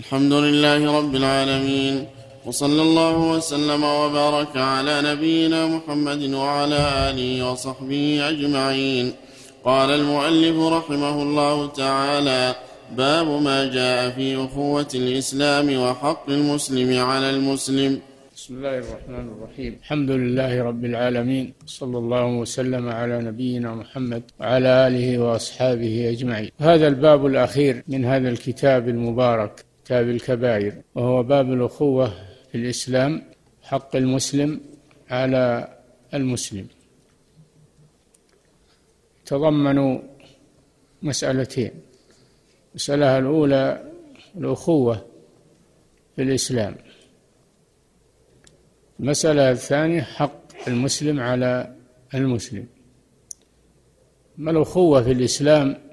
الحمد لله رب العالمين وصلى الله وسلم وبارك على نبينا محمد وعلى آله وصحبه أجمعين. قال المؤلف رحمه الله تعالى باب ما جاء في أخوة الإسلام وحق المسلم على المسلم. بسم الله الرحمن الرحيم. الحمد لله رب العالمين صلى الله وسلم على نبينا محمد وعلى آله وأصحابه أجمعين. هذا الباب الأخير من هذا الكتاب المبارك. كتاب الكبائر وهو باب الأخوة في الإسلام حق المسلم على المسلم. تضمن مسألتين. المساله الأولى الأخوة في الإسلام. المسألة الثانية حق المسلم على المسلم. ما الأخوة في الإسلام؟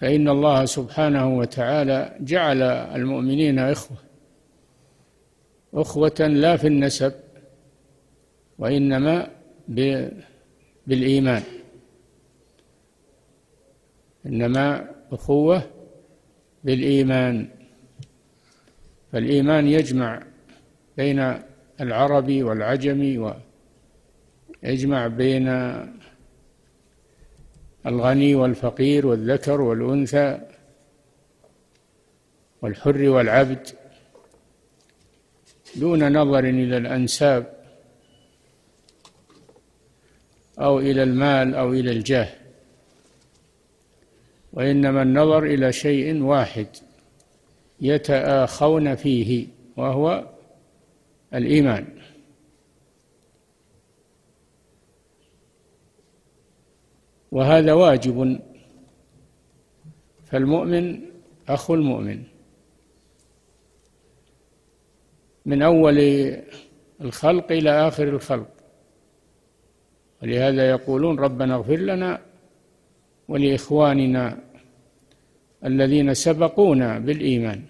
فإن الله سبحانه وتعالى جعل المؤمنين إخوة أخوة لا في النسب وإنما بالإيمان. إنما أخوة بالإيمان. فالإيمان يجمع بين العرب والعجم ويجمع بين الغني والفقير والذكر والأنثى والحر والعبد دون نظر إلى الأنساب أو إلى المال أو إلى الجاه وإنما النظر إلى شيء واحد يتآخون فيه وهو الإيمان. وهذا واجب. فالمؤمن أخو المؤمن. من أول الخلق إلى آخر الخلق. ولهذا يقولون ربنا اغفر لنا ولإخواننا الذين سبقونا بالإيمان.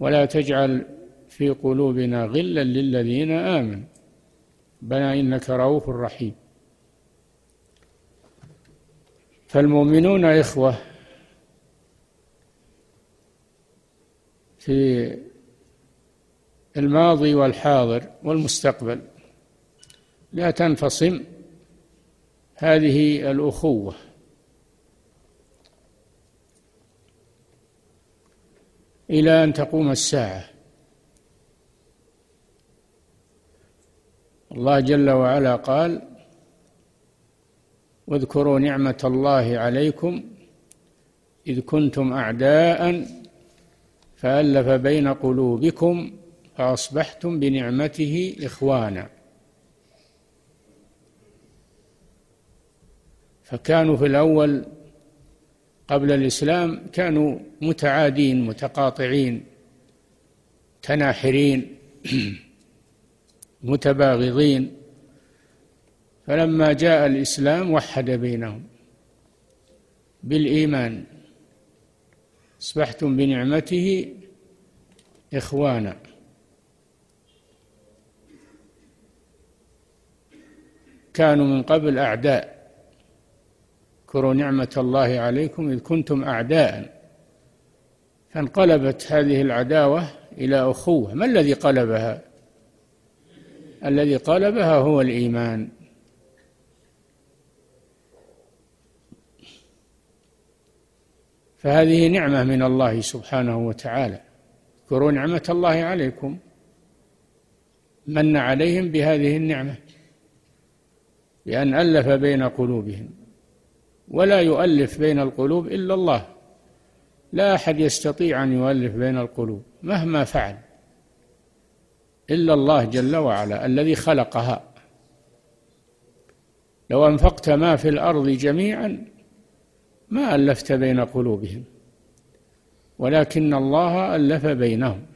ولا تجعل في قلوبنا غلا للذين آمنوا. بنا إنك رؤوف رحيم. فالمؤمنون إخوة في الماضي والحاضر والمستقبل لا تنفصم هذه الأخوة. إلى أن تقوم الساعة. الله جل وعلا قال واذكروا نعمة الله عليكم إذ كنتم أعداء فألف بين قلوبكم فأصبحتم بنعمته إخوانا. فكانوا في الأول قبل الإسلام كانوا متعادين متقاطعين تناحرين متباغضين. فلما جاء الإسلام وحد بينهم بالإيمان. أصبحتم بنعمته إخوانا. كانوا من قبل أعداء. اذكروا نعمة الله عليكم إذ كنتم أعداء. فانقلبت هذه العداوة إلى أخوة ما الذي قلبها؟ الذي قلبها هو الإيمان. فهذه نعمة من الله سبحانه وتعالى. اذكروا نعمة الله عليكم. من عليهم بهذه النعمة؟ بأن ألف بين قلوبهم. ولا يؤلف بين القلوب إلا الله. لا أحد يستطيع أن يؤلف بين القلوب مهما فعل. إلا الله جل وعلا الذي خلقها. لو أنفقت ما في الأرض جميعا ما ألفت بين قلوبهم ولكن الله ألف بينهم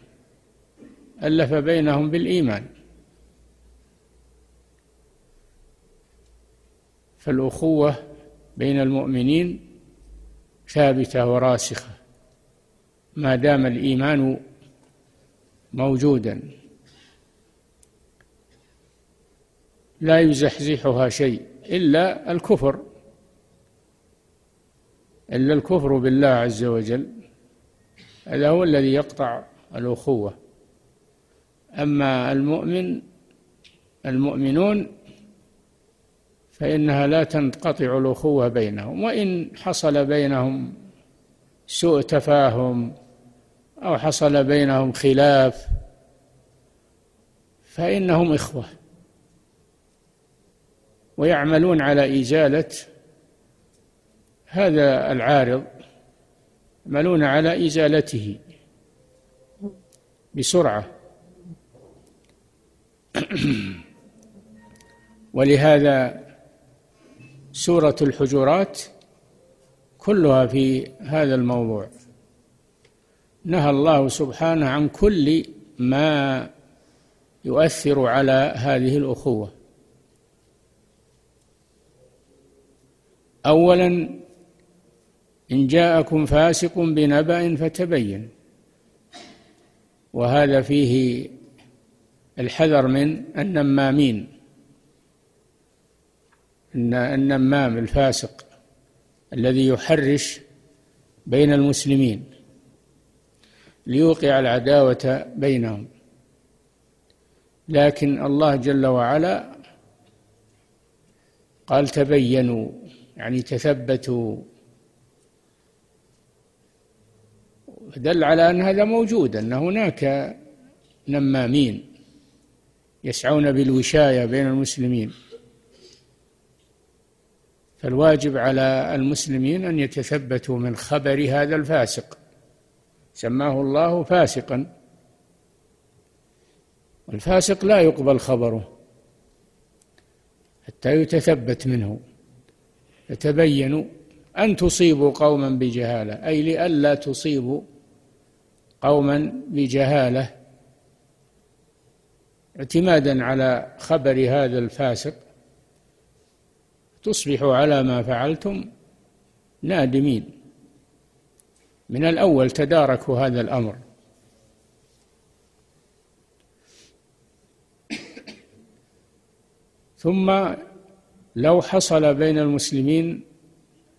ألف بينهم بالإيمان. فالأخوة بين المؤمنين ثابتة وراسخة ما دام الإيمان موجودا. لا يزحزحها شيء إلا الكفر. إلا الكفر بالله عز وجل هذا هو الذي يقطع الأخوة. أما المؤمن المؤمنون فإنها لا تنقطع الأخوة بينهم وإن حصل بينهم سوء تفاهم أو حصل بينهم خلاف فإنهم إخوة. ويعملون على إزالة هذا العارض يعملون على إزالته بسرعة. ولهذا سورة الحجرات كلها في هذا الموضوع. نهى الله سبحانه عن كل ما يؤثر على هذه الأخوة. أولا إن جاءكم فاسق بنبأ فتبين. وهذا فيه الحذر من النمامين. النمام الفاسق الذي يحرش بين المسلمين ليوقع العداوة بينهم. لكن الله جل وعلا قال تبينوا يعني تثبتوا دل على أن هذا موجود أن هناك نمامين يسعون بالوشاية بين المسلمين. فالواجب على المسلمين أن يتثبتوا من خبر هذا الفاسق. سماه الله فاسقا. والفاسق لا يقبل خبره حتى يتثبت منه. فتبينوا أن تصيبوا قوما بجهالة أي لئلا تصيبوا قوما بجهالة اعتمادا على خبر هذا الفاسق تصبحوا على ما فعلتم نادمين. من الأول تداركوا هذا الأمر. ثم لو حصل بين المسلمين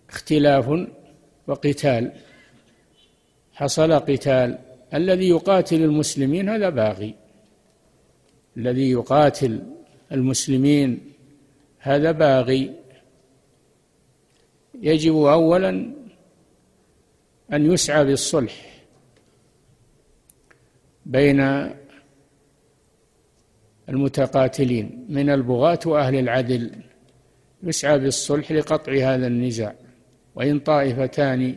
اختلاف وقتال حصل قتال. الذي يقاتل المسلمين هذا باغي. الذي يقاتل المسلمين هذا باغي. يجب اولا أن يسعى بالصلح بين المتقاتلين. من البغاة وأهل العدل يسعى بالصلح لقطع هذا النزاع. وإن طائفتان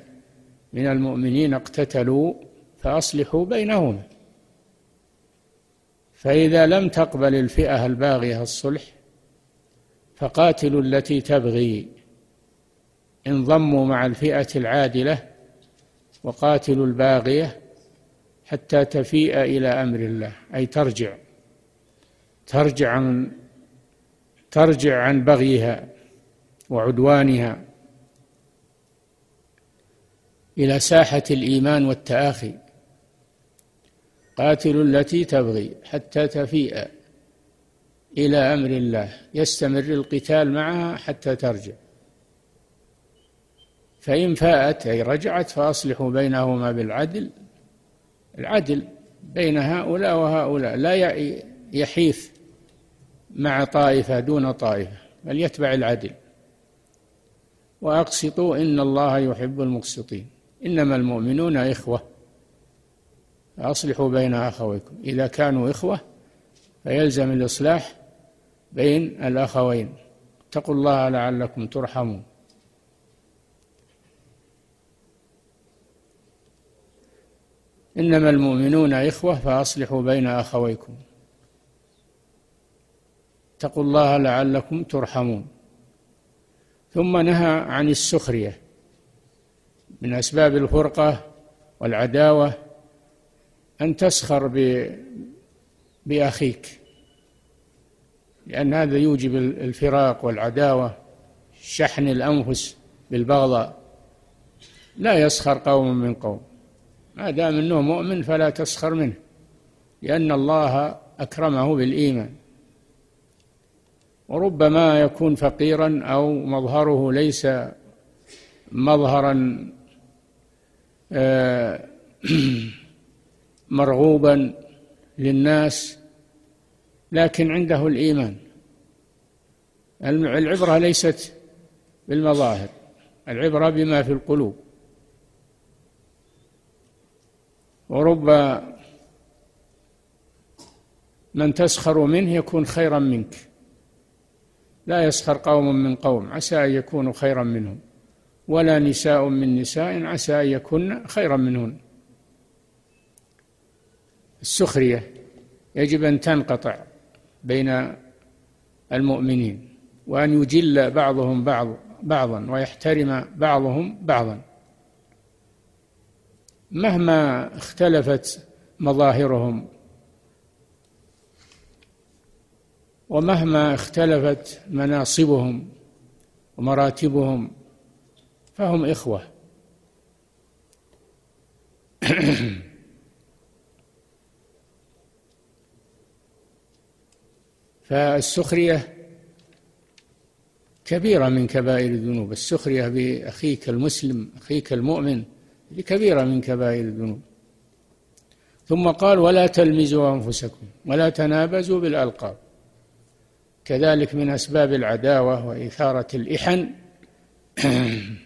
من المؤمنين اقتتلوا فأصلحوا بينهما. فإذا لم تقبل الفئة الباغية الصلح فقاتلوا التي تبغي. انضموا مع الفئة العادلة وقاتلوا الباغية حتى تفيء إلى أمر الله. أي ترجع ترجع عن ترجع عن بغيها وعدوانها إلى ساحة الإيمان والتآخي. قاتلوا التي تبغي حتى تفيء إلى أمر الله. يستمر القتال معها حتى ترجع. فإن فاءت أي رجعت فأصلحوا بينهما بالعدل. العدل بين هؤلاء وهؤلاء. لا يحيف مع طائفة دون طائفة بل يتبع العدل. وأقسطوا إن الله يحب المقسطين. إنما المؤمنون إخوة. أصلحوا بين أخويكم. إذا كانوا إخوة فيلزم الإصلاح بين الأخوين. اتقوا الله لعلكم ترحمون. إنما المؤمنون إخوة فأصلحوا بين أخويكم. اتقوا الله لعلكم ترحمون. ثم نهى عن السخرية من أسباب الفرقة والعداوة أن تسخر بأخيك لأن هذا يوجب الفراق والعداوة شحن الأنفس بالبغضاء. لا يسخر قوم من قوم. ما دام إنه مؤمن فلا تسخر منه لأن الله أكرمه بالإيمان. وربما يكون فقيرا أو مظهره ليس مظهرا آه مرغوبا للناس لكن عنده الإيمان. العبرة ليست بالمظاهر العبرة بما في القلوب. ورب من تسخر منه يكون خيرا منك. لا يسخر قوم من قوم عسى أن يكونوا خيرا منهم. ولا نساء من نساء عسى أن يكون خيرا منهن. السخرية يجب أن تنقطع بين المؤمنين وأن يجل بعضهم بعض بعضا ويحترم بعضهم بعضا. مهما اختلفت مظاهرهم ومهما اختلفت مناصبهم ومراتبهم فهم إخوة. فالسخرية كبيرة من كبائر الذنوب. السخرية بأخيك المسلم أخيك المؤمن كبيرة من كبائر الذنوب. ثم قال ولا تلمزوا أنفسكم ولا تنابزوا بالألقاب. كذلك من أسباب العداوة وإثارة الإحن.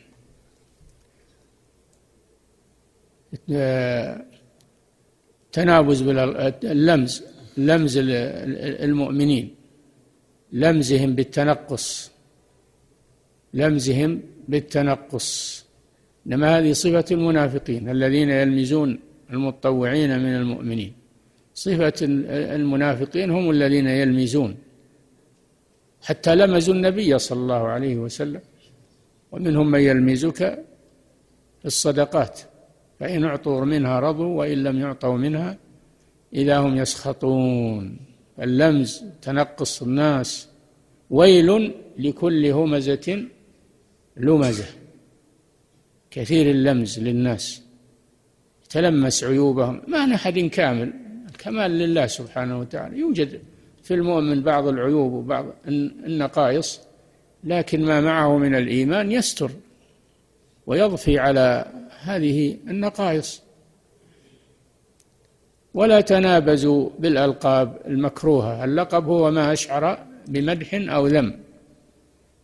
تنابز باللمز لمز المؤمنين. لمزهم بالتنقص. لمزهم بالتنقص. إنما هذه صفة المنافقين الذين يلمزون المتطوعين من المؤمنين. صفة المنافقين هم الذين يلمزون. حتى لمزوا النبي صلى الله عليه وسلم. ومنهم من يلمزك في الصدقات. فإن أعطوا منها رضوا وإن لم يعطوا منها إذا هم يسخطون. اللمز تنقص الناس. ويل لكل همزة لمزة. كثير اللمز للناس. تلمس عيوبهم. ما أحد كامل. الكمال لله سبحانه وتعالى. يوجد في المؤمن بعض العيوب وبعض النقائص لكن ما معه من الإيمان يستر ويضفي على هذه النقائص ولا تنابزوا بالألقاب المكروهة. اللقب هو ما أشعر بمدح أو ذم.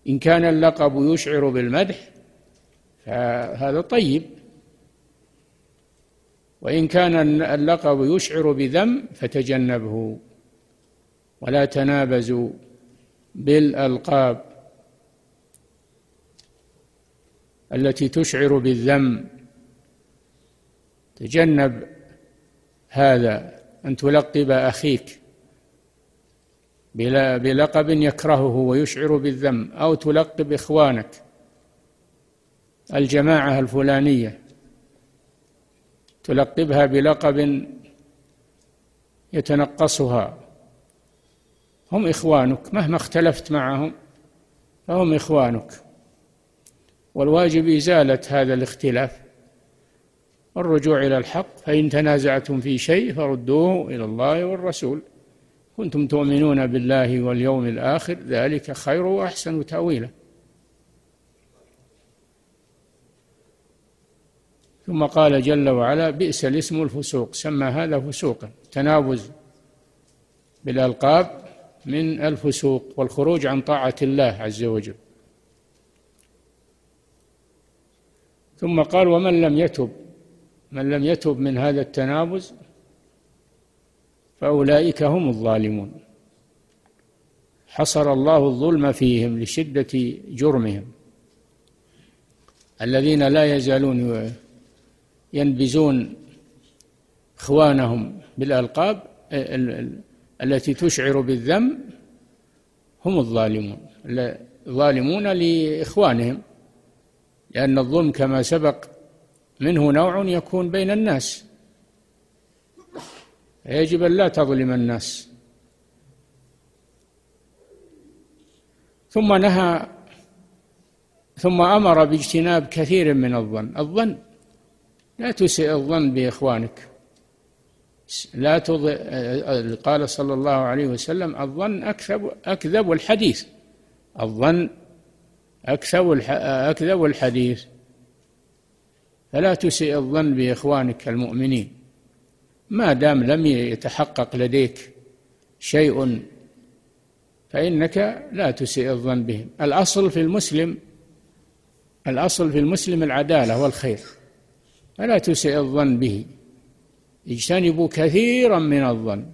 إن كان اللقب يشعر بالمدح فهذا طيب. وإن كان اللقب يشعر بذم فتجنبه. ولا تنابزوا بالألقاب التي تشعر بالذم. تجنب هذا أن تلقب أخيك بلقب يكرهه ويشعر بالذم أو تلقب إخوانك الجماعة الفلانية تلقبها بلقب يتنقصها. هم إخوانك مهما اختلفت معهم فهم إخوانك. والواجب إزالة هذا الاختلاف. والرجوع إلى الحق فإن تنازعتم في شيء فردوه إلى الله والرسول. كنتم تؤمنون بالله واليوم الآخر ذلك خير وأحسن تأويلا. ثم قال جل وعلا بئس الاسم الفسوق. سمى هذا فسوقا. تنابز بالألقاب من الفسوق والخروج عن طاعة الله عز وجل. ثم قال ومن لم يتب من لم يتب من هذا التنابز فأولئك هم الظالمون. حصر الله الظلم فيهم لشدة جرمهم. الذين لا يزالون ينبزون إخوانهم بالألقاب التي تشعر بالذم هم الظالمون الظالمون لإخوانهم لأن الظلم كما سبق منه نوع يكون بين الناس. يجب أن لا تظلم الناس. ثم نهى ثم أمر باجتناب كثير من الظن. الظن لا تسئ الظن بإخوانك. لا تض... قال صلى الله عليه وسلم الظن أكذب أكذب الحديث. الظن أكذب الحديث. فلا تسئ الظن بإخوانك المؤمنين. ما دام لم يتحقق لديك شيء فإنك لا تسئ الظن بهم. الأصل في المسلم الأصل في المسلم العدالة والخير فلا تسئ الظن به. اجتنبوا كثيرا من الظن.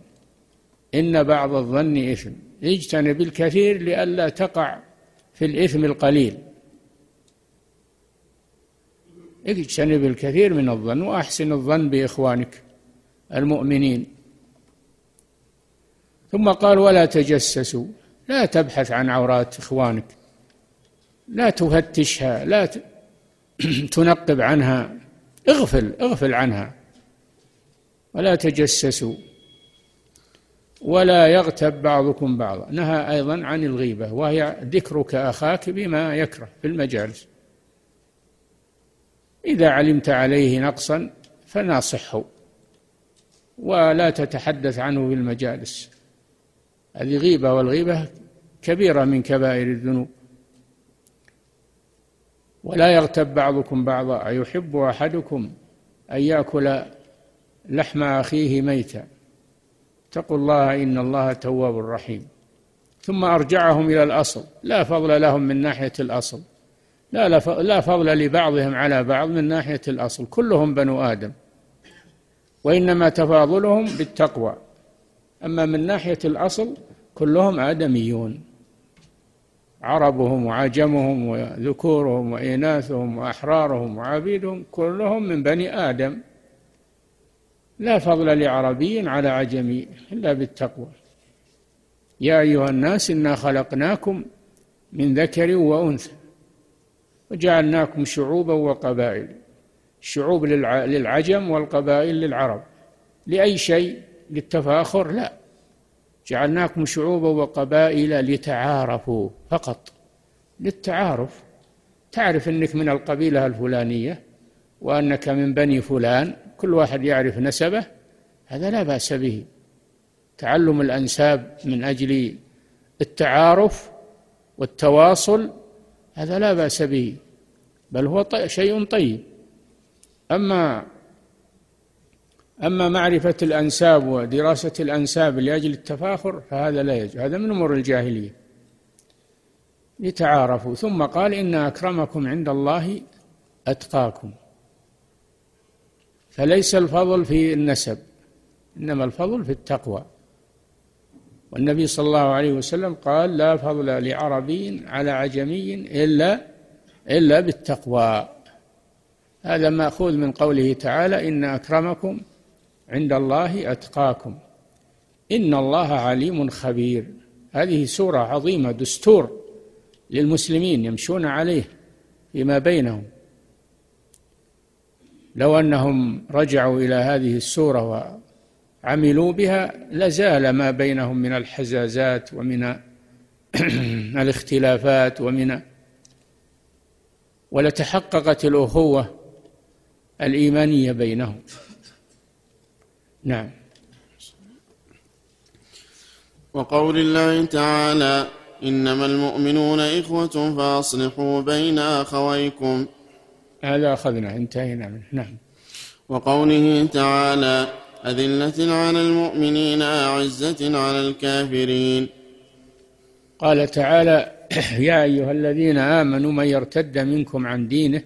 إن بعض الظن إثم. اجتنب الكثير لئلا تقع في الإثم القليل. اجتنب الكثير من الظن وأحسن الظن بإخوانك المؤمنين. ثم قال ولا تجسسوا لا تبحث عن عورات إخوانك لا تفتشها لا تنقب عنها اغفل اغفل عنها. ولا تجسسوا. ولا يغتب بعضكم بعضا. نهى أيضا عن الغيبة وهي ذكرك أخاك بما يكره في المجالس. إذا علمت عليه نقصا فناصحه ولا تتحدث عنه في المجالس هذه غيبة والغيبة كبيرة من كبائر الذنوب. ولا يغتب بعضكم بعضا. أيحب أحدكم أن يأكل لحم أخيه ميتا؟ اتقوا الله إن الله تواب رحيم. ثم أرجعهم إلى الأصل. لا فضل لهم من ناحية الأصل. لا لا فضل لبعضهم على بعض من ناحية الأصل. كلهم بنو آدم. وإنما تفاضلهم بالتقوى. أما من ناحية الأصل كلهم آدميون. عربهم وعجمهم وذكورهم وإناثهم وأحرارهم وعبيدهم كلهم من بني آدم. لا فضل لعربي على عجمي إلا بالتقوى. يا أيها الناس إنا خلقناكم من ذكر وأنثى. وجعلناكم شعوبا وقبائل. الشعوب للعجم والقبائل للعرب. لأي شيء؟ للتفاخر؟ لا. جعلناكم شعوبا وقبائل لتعارفوا فقط. للتعارف. تعرف إنك من القبيلة الفلانية وأنك من بني فلان. كل واحد يعرف نسبه. هذا لا بأس به. تعلم الأنساب من أجل التعارف والتواصل هذا لا بأس به بل هو شيء طيب. أما أما معرفة الأنساب ودراسة الأنساب لأجل التفاخر فهذا لا يجوز هذا من أمور الجاهلية. لتعارفوا ثم قال إن أكرمكم عند الله أتقاكم. فليس الفضل في النسب إنما الفضل في التقوى. والنبي صلى الله عليه وسلم قال لا فضل لعربي على عجمي إلا إلا بالتقوى. هذا مأخوذ من قوله تعالى إن أكرمكم عند الله أتقاكم. إن الله عليم خبير. هذه سورة عظيمة دستور للمسلمين يمشون عليه فيما بينهم. لو أنهم رجعوا إلى هذه السورة وعملوا بها لزال ما بينهم من الحزازات ومن الاختلافات ومن ولتحققت الأخوة الإيمانية بينهم. نعم. وقول الله تعالى إنما المؤمنون إخوة فأصلحوا بين أخويكم. هذا أخذنا انتهينا منه. نعم. وقوله تعالى أذلة على المؤمنين أعزة على الكافرين. قال تعالى يا أيها الذين آمنوا من يرتد منكم عن دينه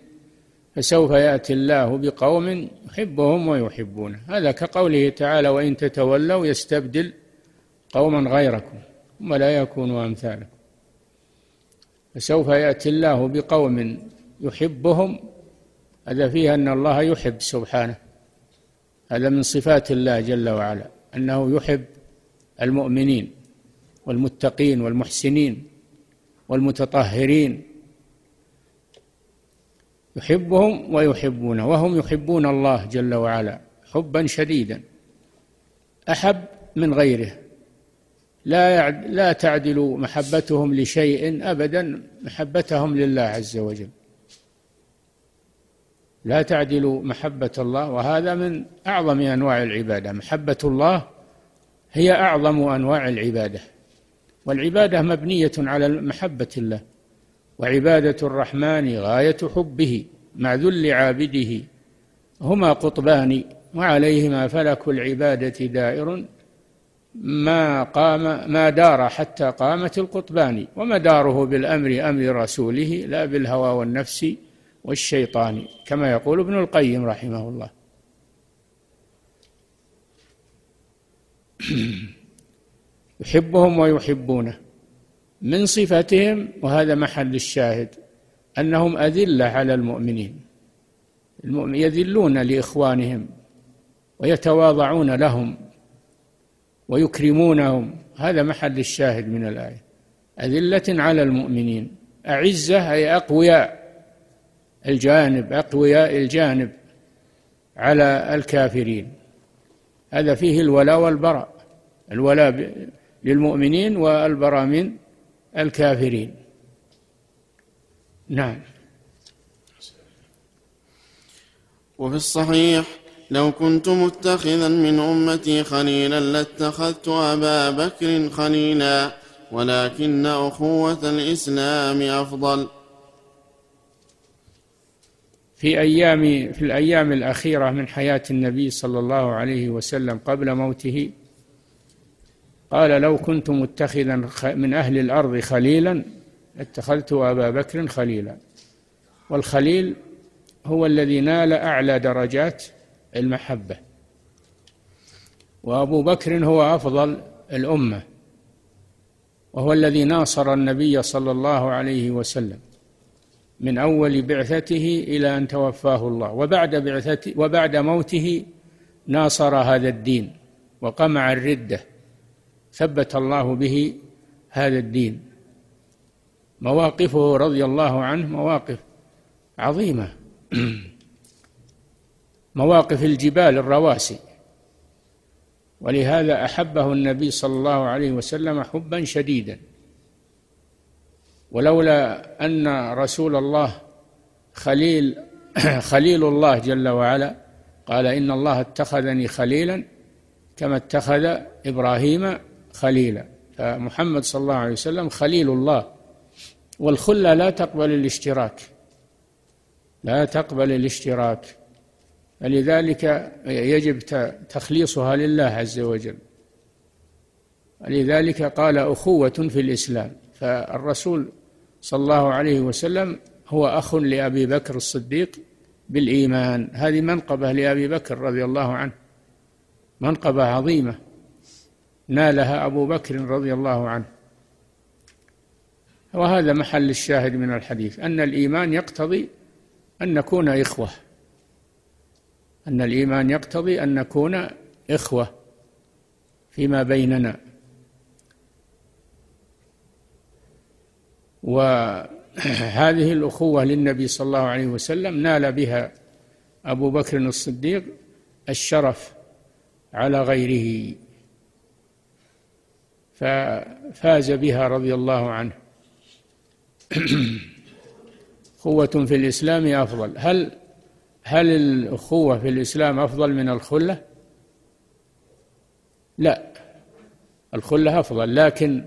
فسوف يأتي الله بقوم يحبهم ويحبونه. هذا كقوله تعالى وإن تتولوا يستبدل قوما غيركم ثم لا يكونوا أمثالكم. فسوف يأتي الله بقوم يحبهم. هذا فيه أن الله يحب سبحانه. هذا من صفات الله جل وعلا أنه يحب المؤمنين والمتقين والمحسنين والمتطهرين. يحبهم ويحبونه وهم يحبون الله جل وعلا حبا شديدا. أحب من غيره. لا لا تعدل محبتهم لشيء ابدا محبتهم لله عز وجل. لا تعدل محبة الله وهذا من أعظم أنواع العبادة. محبة الله هي أعظم أنواع العبادة. والعبادة مبنية على محبة الله وعبادة الرحمن غاية حبه مع ذل عابده. هما قطبان وعليهما فلك العبادة دائر. ما قام ما دار حتى قامت القطبان ومداره بالأمر أمر رسوله لا بالهوى والنفس. والشيطان كما يقول ابن القيم رحمه الله. يحبهم ويحبونه من صفتهم وهذا محل الشاهد أنهم أذلة على المؤمنين. يذلون لإخوانهم ويتواضعون لهم ويكرمونهم هذا محل الشاهد من الآية. أذلة على المؤمنين أعزة أي أقوياء. الجانب أقوياء الجانب على الكافرين. هذا فيه الولاء والبراء الولاء للمؤمنين والبراء من الكافرين. نعم. وفي الصحيح لو كنت متخذا من أمتي خليلا لاتخذت أبا بكر خليلا ولكن أخوة الإسلام أفضل. في أيام في الأيام الأخيرة من حياة النبي صلى الله عليه وسلم قبل موته قال لو كنت متخذا من أهل الأرض خليلا اتخذت أبا بكر خليلا. والخليل هو الذي نال أعلى درجات المحبة. وأبو بكر هو أفضل الأمة وهو الذي ناصر النبي صلى الله عليه وسلم. من أول بعثته إلى أن توفاه الله. وبعد بعثته وبعد موته ناصر هذا الدين وقمع الردة ثبت الله به هذا الدين. مواقفه رضي الله عنه مواقف عظيمة. مواقف الجبال الرواسي. ولهذا أحبه النبي صلى الله عليه وسلم حبا شديدا. ولولا أن رسول الله خليل خليل الله جل وعلا قال إن الله اتخذني خليلا كما اتخذ إبراهيم خليلا. فمحمد صلى الله عليه وسلم خليل الله. والخلة لا تقبل الاشتراك. لا تقبل الاشتراك. فلذلك يجب تخليصها لله عز وجل. لذلك قال أخوة في الإسلام. فالرسول صلى الله عليه وسلم هو أخ لأبي بكر الصديق بالإيمان. هذه منقبة لأبي بكر رضي الله عنه منقبة عظيمة. نالها أبو بكر رضي الله عنه. وهذا محل الشاهد من الحديث أن الإيمان يقتضي أن نكون إخوة. أن الإيمان يقتضي أن نكون إخوة فيما بيننا. وهذه الأخوة للنبي صلى الله عليه وسلم نال بها أبو بكر الصديق الشرف على غيره ففاز بها رضي الله عنه أخوة في الإسلام أفضل هل هل الأخوة في الإسلام أفضل من الخلة؟ لا الخلة أفضل لكن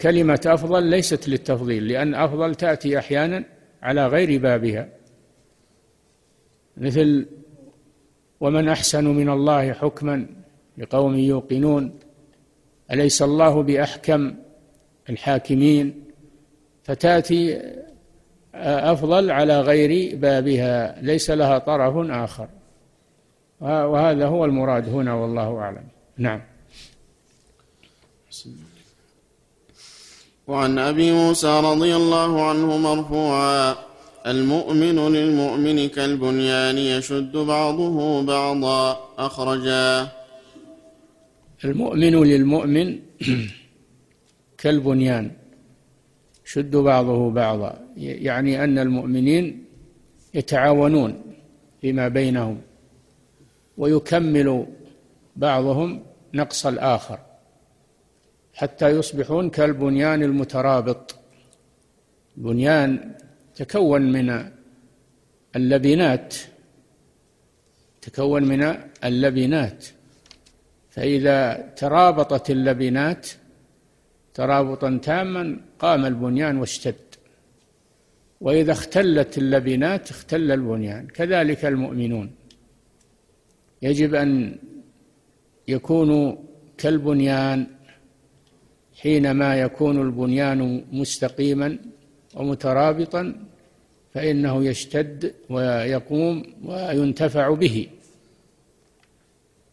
كلمة أفضل ليست للتفضيل لأن أفضل تأتي أحيانا على غير بابها. مثل ومن أحسن من الله حكما لقوم يوقنون أليس الله بأحكم الحاكمين؟ فتأتي أفضل على غير بابها ليس لها طرف آخر. وهذا هو المراد هنا والله أعلم. نعم. وعن أبي موسى رضي الله عنه مرفوعا المؤمن للمؤمن كالبنيان يشد بعضه بعضا اخرجاه المؤمن للمؤمن كالبنيان شد بعضه بعضا يعني أن المؤمنين يتعاونون فيما بينهم ويكمل بعضهم نقص الآخر. حتى يصبحون كالبنيان المترابط. بنيان تكون من اللبنات تكون من اللبنات. فإذا ترابطت اللبنات ترابطا تاما قام البنيان واشتد. وإذا اختلت اللبنات اختل البنيان. كذلك المؤمنون. يجب أن يكونوا كالبنيان حينما يكون البنيان مستقيما ومترابطا فإنه يشتد ويقوم وينتفع به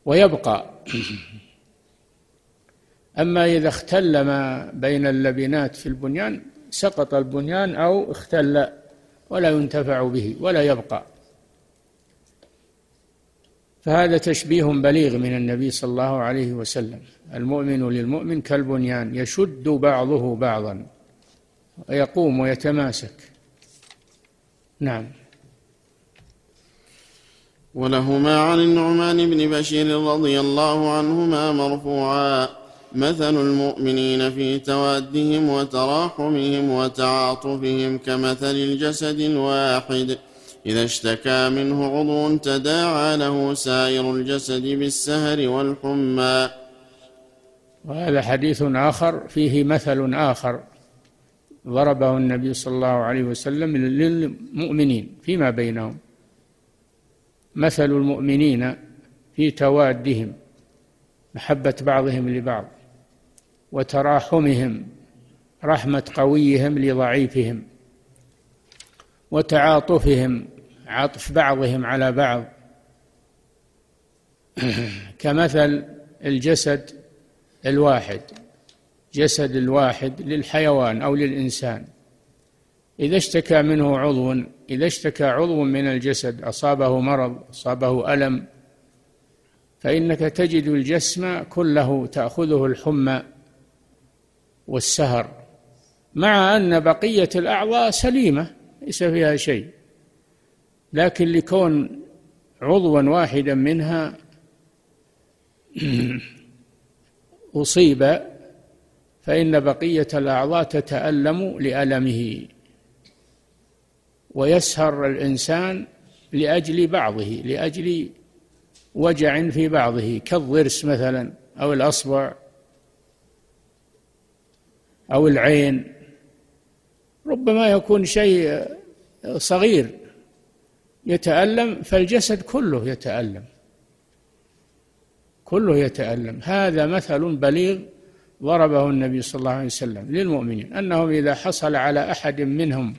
ويبقى. أما إذا اختل ما بين اللبنات في البنيان سقط البنيان أو اختل ولا ينتفع به ولا يبقى. فهذا تشبيه بليغ من النبي صلى الله عليه وسلم. المؤمن للمؤمن كالبنيان يشد بعضه بعضا ويقوم ويتماسك. نعم. ولهما عن النعمان بن بشير رضي الله عنهما مرفوعا. مثل المؤمنين في توادهم وتراحمهم وتعاطفهم كمثل الجسد الواحد. إذا اشتكى منه عضو تداعى له سائر الجسد بالسهر والحمى. وهذا حديث آخر فيه مثل آخر ضربه النبي صلى الله عليه وسلم للمؤمنين فيما بينهم. مثل المؤمنين في توادهم محبة بعضهم لبعض وتراحمهم رحمة قويهم لضعيفهم وتعاطفهم عطف بعضهم على بعض. كمثل الجسد الواحد جسد الواحد للحيوان أو للإنسان. إذا اشتكى منه عضو إذا اشتكى عضو من الجسد أصابه مرض أصابه ألم فإنك تجد الجسم كله تأخذه الحمى والسهر مع أن بقية الأعضاء سليمة ليس فيها شيء. لكن لكون عضوا واحدا منها أصيب فإن بقية الأعضاء تتألم لألمه ويسهر الإنسان لأجل بعضه لأجل وجع في بعضه كالضرس مثلا أو الأصبع أو العين. ربما يكون شيء صغير يتألم فالجسد كله يتألم. كله يتألم. هذا مثل بليغ ضربه النبي صلى الله عليه وسلم للمؤمنين أنهم إذا حصل على أحد منهم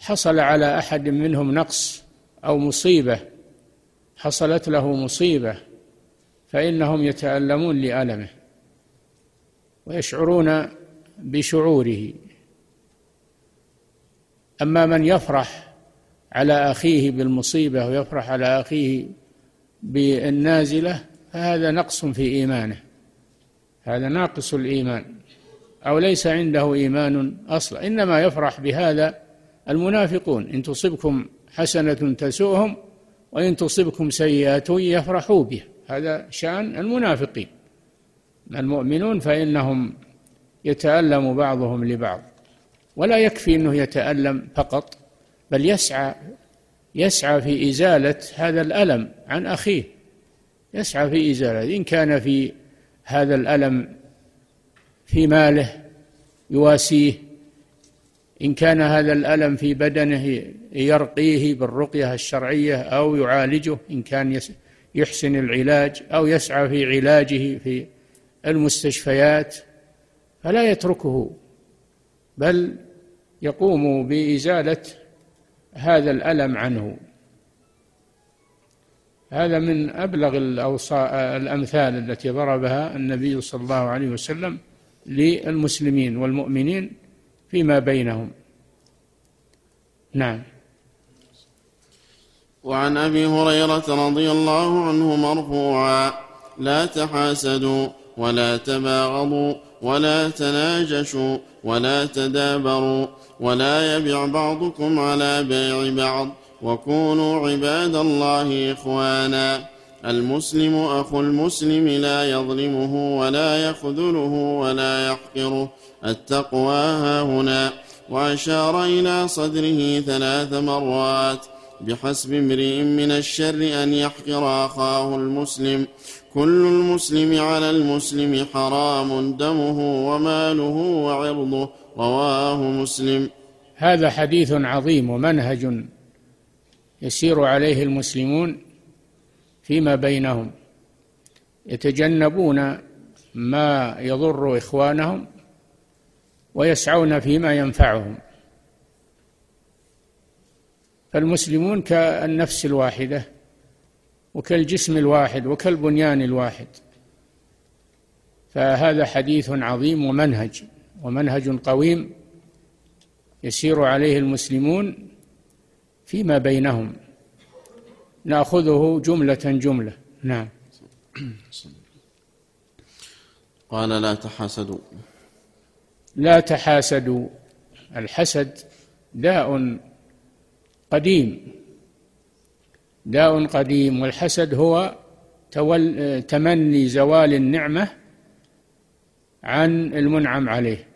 حصل على أحد منهم نقص أو مصيبة حصلت له مصيبة فإنهم يتألمون لألمه ويشعرون بشعوره. أما من يفرح على أخيه بالمصيبة ويفرح على أخيه بالنازلة فهذا نقص في إيمانه. هذا ناقص الإيمان. أو ليس عنده إيمان أصلا. إنما يفرح بهذا المنافقون. إن تصبكم حسنة تسؤهم وإن تصبكم سيئة يفرحوا بها. هذا شأن المنافقين. المؤمنون فإنهم يتألم بعضهم لبعض. ولا يكفي أنه يتألم فقط. بل يسعى يسعى في إزالة هذا الألم عن أخيه. يسعى في إزالة. إن كان في هذا الألم في ماله يواسيه. إن كان هذا الألم في بدنه يرقيه بالرقية الشرعية أو يعالجه إن كان يحسن العلاج أو يسعى في علاجه في المستشفيات فلا يتركه. بل يقوم بإزالة هذا الألم عنه. هذا من أبلغ الأمثال التي ضربها النبي صلى الله عليه وسلم للمسلمين والمؤمنين فيما بينهم. نعم. وعن أبي هريرة رضي الله عنه مرفوعا لا تحاسدوا ولا تباغضوا ولا تناجشوا ولا تدابروا ولا يبع بعضكم على بيع بعض. وكونوا عباد الله إخوانا. المسلم أخو المسلم لا يظلمه ولا يخذله ولا يحقره. التقوى ها هنا. وأشار إلى صدره ثلاث مرات. بحسب امرئ من الشر أن يحقر أخاه المسلم. كل المسلم على المسلم حرام دمه وماله وعرضه. رواه مسلم. هذا حديث عظيم ومنهج يسير عليه المسلمون فيما بينهم. يتجنبون ما يضر إخوانهم ويسعون فيما ينفعهم. فالمسلمون كالنفس الواحدة وكالجسم الواحد وكالبنيان الواحد. فهذا حديث عظيم ومنهج. ومنهج قويم يسير عليه المسلمون فيما بينهم. نأخذه جملة جملة. نعم. قال لا تحاسدوا. لا تحاسدوا. الحسد داء قديم. داء قديم. والحسد هو تول تمني زوال النعمة عن المنعم عليه.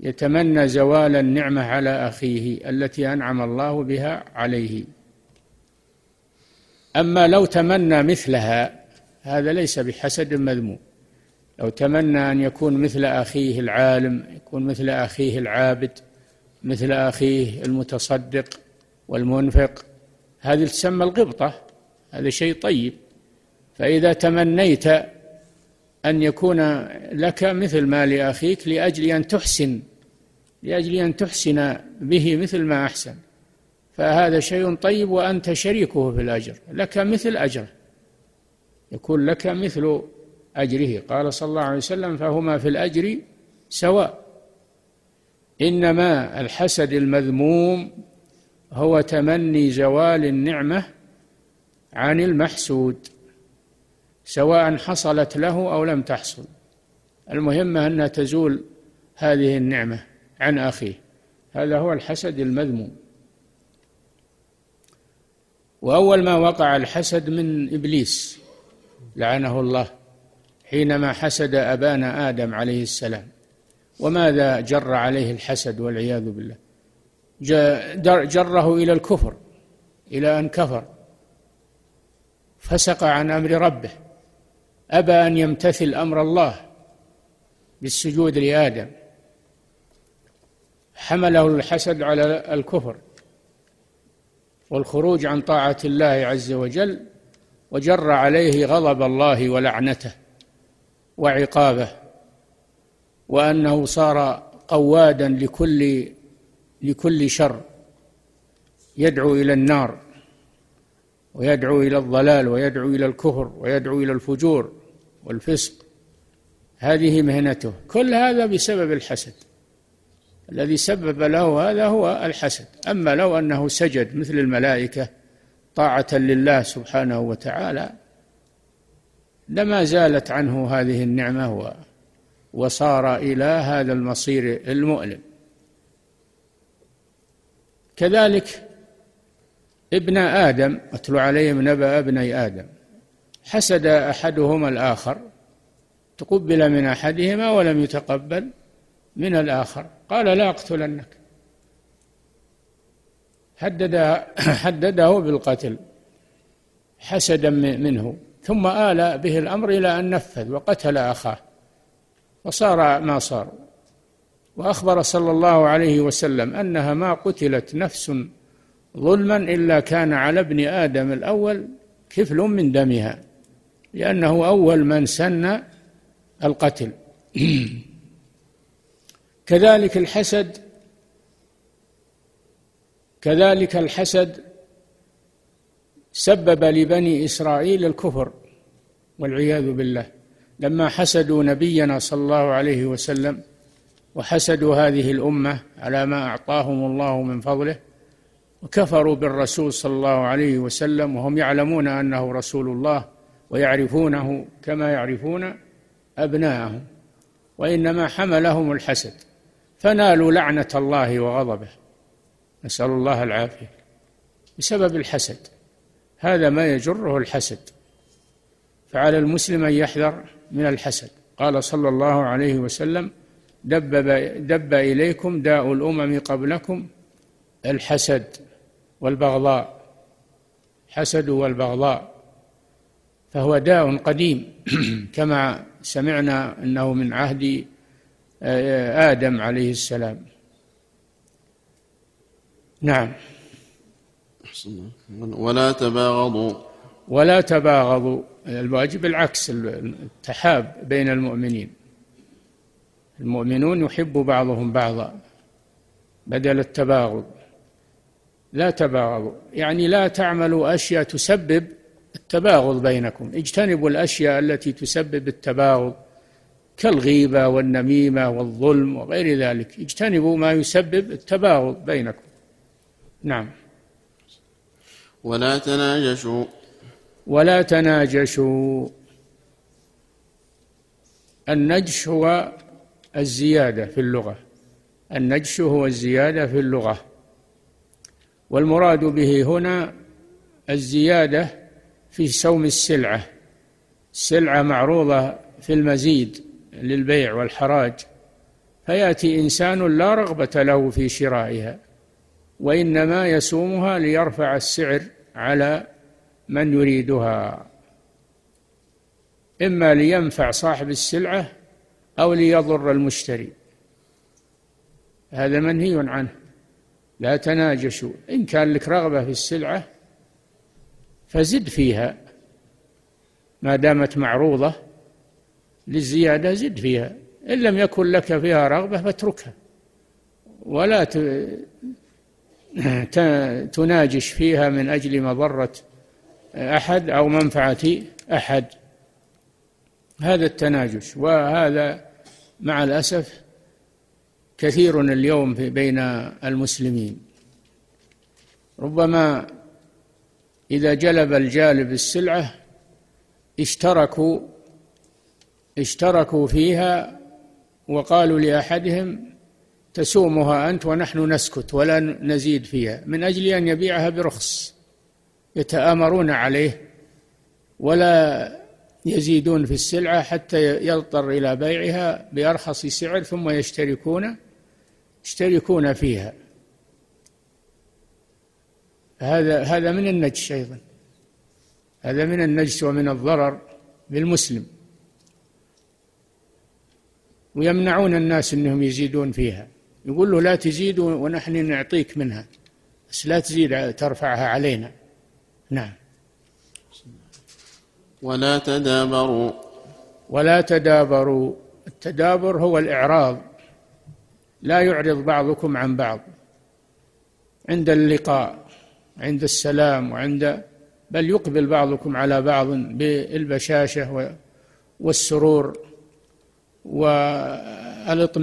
يتمنى زوال النعمة على أخيه التي أنعم الله بها عليه. أما لو تمنى مثلها هذا ليس بحسد مذموم. لو تمنى أن يكون مثل أخيه العالم يكون مثل أخيه العابد مثل أخيه المتصدق والمنفق هذه تسمى الغبطة هذا شيء طيب. فإذا تمنيت أن يكون لك مثل ما لأخيك لأجل أن تحسن لأجل أن تحسن به مثل ما أحسن. فهذا شيء طيب وأنت شريكه في الأجر لك مثل أجره يكون لك مثل أجره. قال صلى الله عليه وسلم فهما في الأجر سواء. إنما الحسد المذموم هو تمني زوال النعمة عن المحسود. سواء حصلت له أو لم تحصل. المهم انها تزول هذه النعمة عن أخيه. هذا هو الحسد المذموم. وأول ما وقع الحسد من إبليس لعنه الله حينما حسد أبانا آدم عليه السلام. وماذا جر عليه الحسد والعياذ بالله؟ جره إلى الكفر إلى أن كفر. فسق عن أمر ربه. أبى أن يمتثل أمر الله بالسجود لآدم. حمله الحسد على الكفر والخروج عن طاعة الله عز وجل وجر عليه غضب الله ولعنته وعقابه وأنه صار قوادا لكل لكل شر يدعو إلى النار ويدعو إلى الضلال ويدعو إلى الكفر ويدعو إلى الفجور. والفسق. هذه مهنته. كل هذا بسبب الحسد. الذي سبب له هذا هو الحسد. أما لو أنه سجد مثل الملائكة طاعة لله سبحانه وتعالى لما زالت عنه هذه النعمة وصار إلى هذا المصير المؤلم. كذلك ابن آدم أتلو عليهم نبأ ابني آدم. حسد أحدهما الآخر تقبل من أحدهما ولم يتقبل من الآخر. قال لا أقتلنك. هدد حدده بالقتل حسدا منه. ثم آل به الأمر إلى أن نفذ وقتل أخاه. وصار ما صار. وأخبر صلى الله عليه وسلم أنها ما قتلت نفس ظلما إلا كان على ابن آدم الأول كفل من دمها. لأنه أول من سن القتل. كذلك الحسد كذلك الحسد سبب لبني إسرائيل الكفر والعياذ بالله. لما حسدوا نبينا صلى الله عليه وسلم وحسدوا هذه الأمة على ما أعطاهم الله من فضله وكفروا بالرسول صلى الله عليه وسلم وهم يعلمون أنه رسول الله ويعرفونه كما يعرفون ابناءهم وإنما حملهم الحسد فنالوا لعنة الله وغضبه. نسأل الله العافية بسبب الحسد. هذا ما يجره الحسد. فعلى المسلم أن يحذر من الحسد. قال صلى الله عليه وسلم دب دب إليكم داء الأمم قبلكم الحسد والبغضاء. حسد والبغضاء. فهو داء قديم. كما سمعنا أنه من عهد آه، آدم عليه السلام. نعم. ولا تباغضوا. ولا تباغضوا. الواجب العكس التحاب بين المؤمنين. المؤمنون يحب بعضهم بعضا بدل التباغض. لا تباغضوا. يعني لا تعملوا أشياء تسبب التباغض بينكم. اجتنبوا الأشياء التي تسبب التباغض كالغيبة والنميمة والظلم وغير ذلك. اجتنبوا ما يسبب التباغض بينكم. نعم. ولا تناجشوا. ولا تناجشوا. النجش هو الزيادة في اللغة. النجش هو الزيادة في اللغة. والمراد به هنا الزيادة في سوم السلعة. السلعة معروضة في المزيد للبيع والحراج. فيأتي إنسان لا رغبة له في شرائها وإنما يسومها ليرفع السعر على من يريدها. إما لينفع صاحب السلعة أو ليضر المشتري. هذا منهي عنه. لا تناجشوا. إن كان لك رغبة في السلعة فزد فيها. ما دامت معروضة للزيادة زد فيها. إن لم يكن لك فيها رغبة فاتركها. ولا تناجش فيها من أجل مضرة أحد أو منفعة أحد. هذا التناجش. وهذا مع الأسف كثير اليوم بين المسلمين. ربما إذا جلب الجالب السلعة اشتركوا اشتركوا فيها وقالوا لأحدهم تسومها أنت ونحن نسكت ولا نزيد فيها من أجل أن يبيعها برخص يتآمرون عليه ولا يزيدون في السلعة حتى يضطر إلى بيعها بأرخص سعر ثم يشتركون يشتركون فيها. هذا هذا من النجش أيضا. هذا من النجس ومن الضرر بالمسلم ويمنعون الناس إنهم يزيدون فيها. يقول له لا تزيد ونحن نعطيك منها. بس لا تزيد ترفعها علينا. نعم. ولا تدابروا. ولا تدابروا. التدابر هو الإعراض. لا يعرض بعضكم عن بعض. عند اللقاء. عند السلام وعند بل يقبل بعضكم على بعض بالبشاشة والسرور والاطمئنان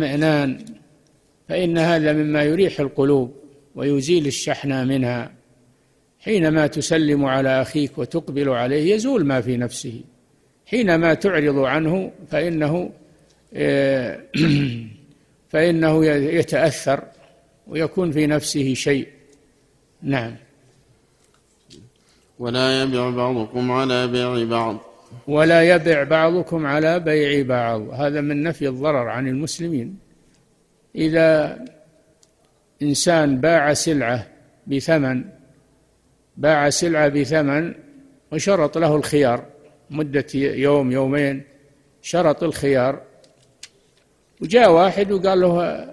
فإن هذا مما يريح القلوب ويزيل الشحنة منها. حينما تسلم على أخيك وتقبل عليه يزول ما في نفسه. حينما تعرض عنه فإنه آه، فإنه يتأثر ويكون في نفسه شيء. نعم. ولا يبع بعضكم على بيع بعض. ولا يبع بعضكم على بيع بعض. هذا من نفي الضرر عن المسلمين. إذا إنسان باع سلعة بثمن باع سلعة بثمن وشرط له الخيار. مدة يوم يومين شرط الخيار. وجاء واحد وقال له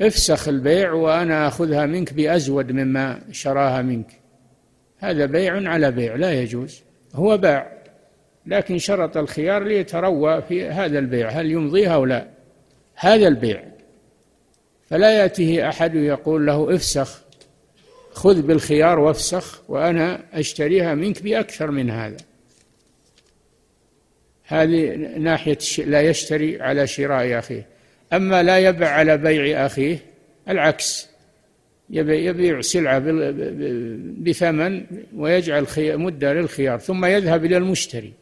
افسخ البيع وأنا أخذها منك بأزود مما شراها منك. هذا بيع على بيع لا يجوز. هو باع لكن شرط الخيار ليتروى في هذا البيع هل يمضيها أو لا؟ هذا البيع. فلا يأتيه أحد يقول له افسخ خذ بالخيار وافسخ وأنا أشتريها منك بأكثر من هذا. هذه ناحية لا يشتري على شراء أخيه. أما لا يبع على بيع أخيه العكس. يبيع سلعة بثمن ويجعل مدة للخيار ثم يذهب إلى المشتري.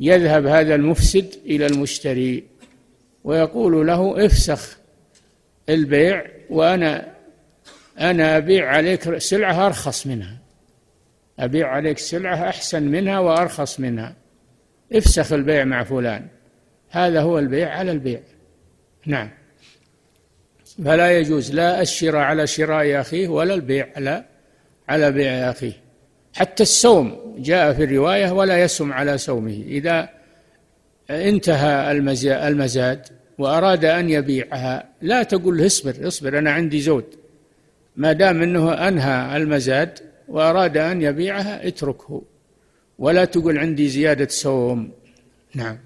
يذهب هذا المفسد إلى المشتري ويقول له افسخ البيع وأنا أنا أبيع عليك سلعة أرخص منها. أبيع عليك سلعة أحسن منها وأرخص منها. افسخ البيع مع فلان. هذا هو البيع على البيع. نعم. فلا يجوز لا الشراء على شراء أخيه ولا البيع على على بيع أخيه. حتى السوم جاء في الرواية ولا يسم على سومه إذا انتهى المزاد وأراد أن يبيعها لا تقول له اصبر اصبر أنا عندي زود. ما دام إنه أنهى المزاد وأراد أن يبيعها اتركه. ولا تقول عندي زيادة سوم نعم.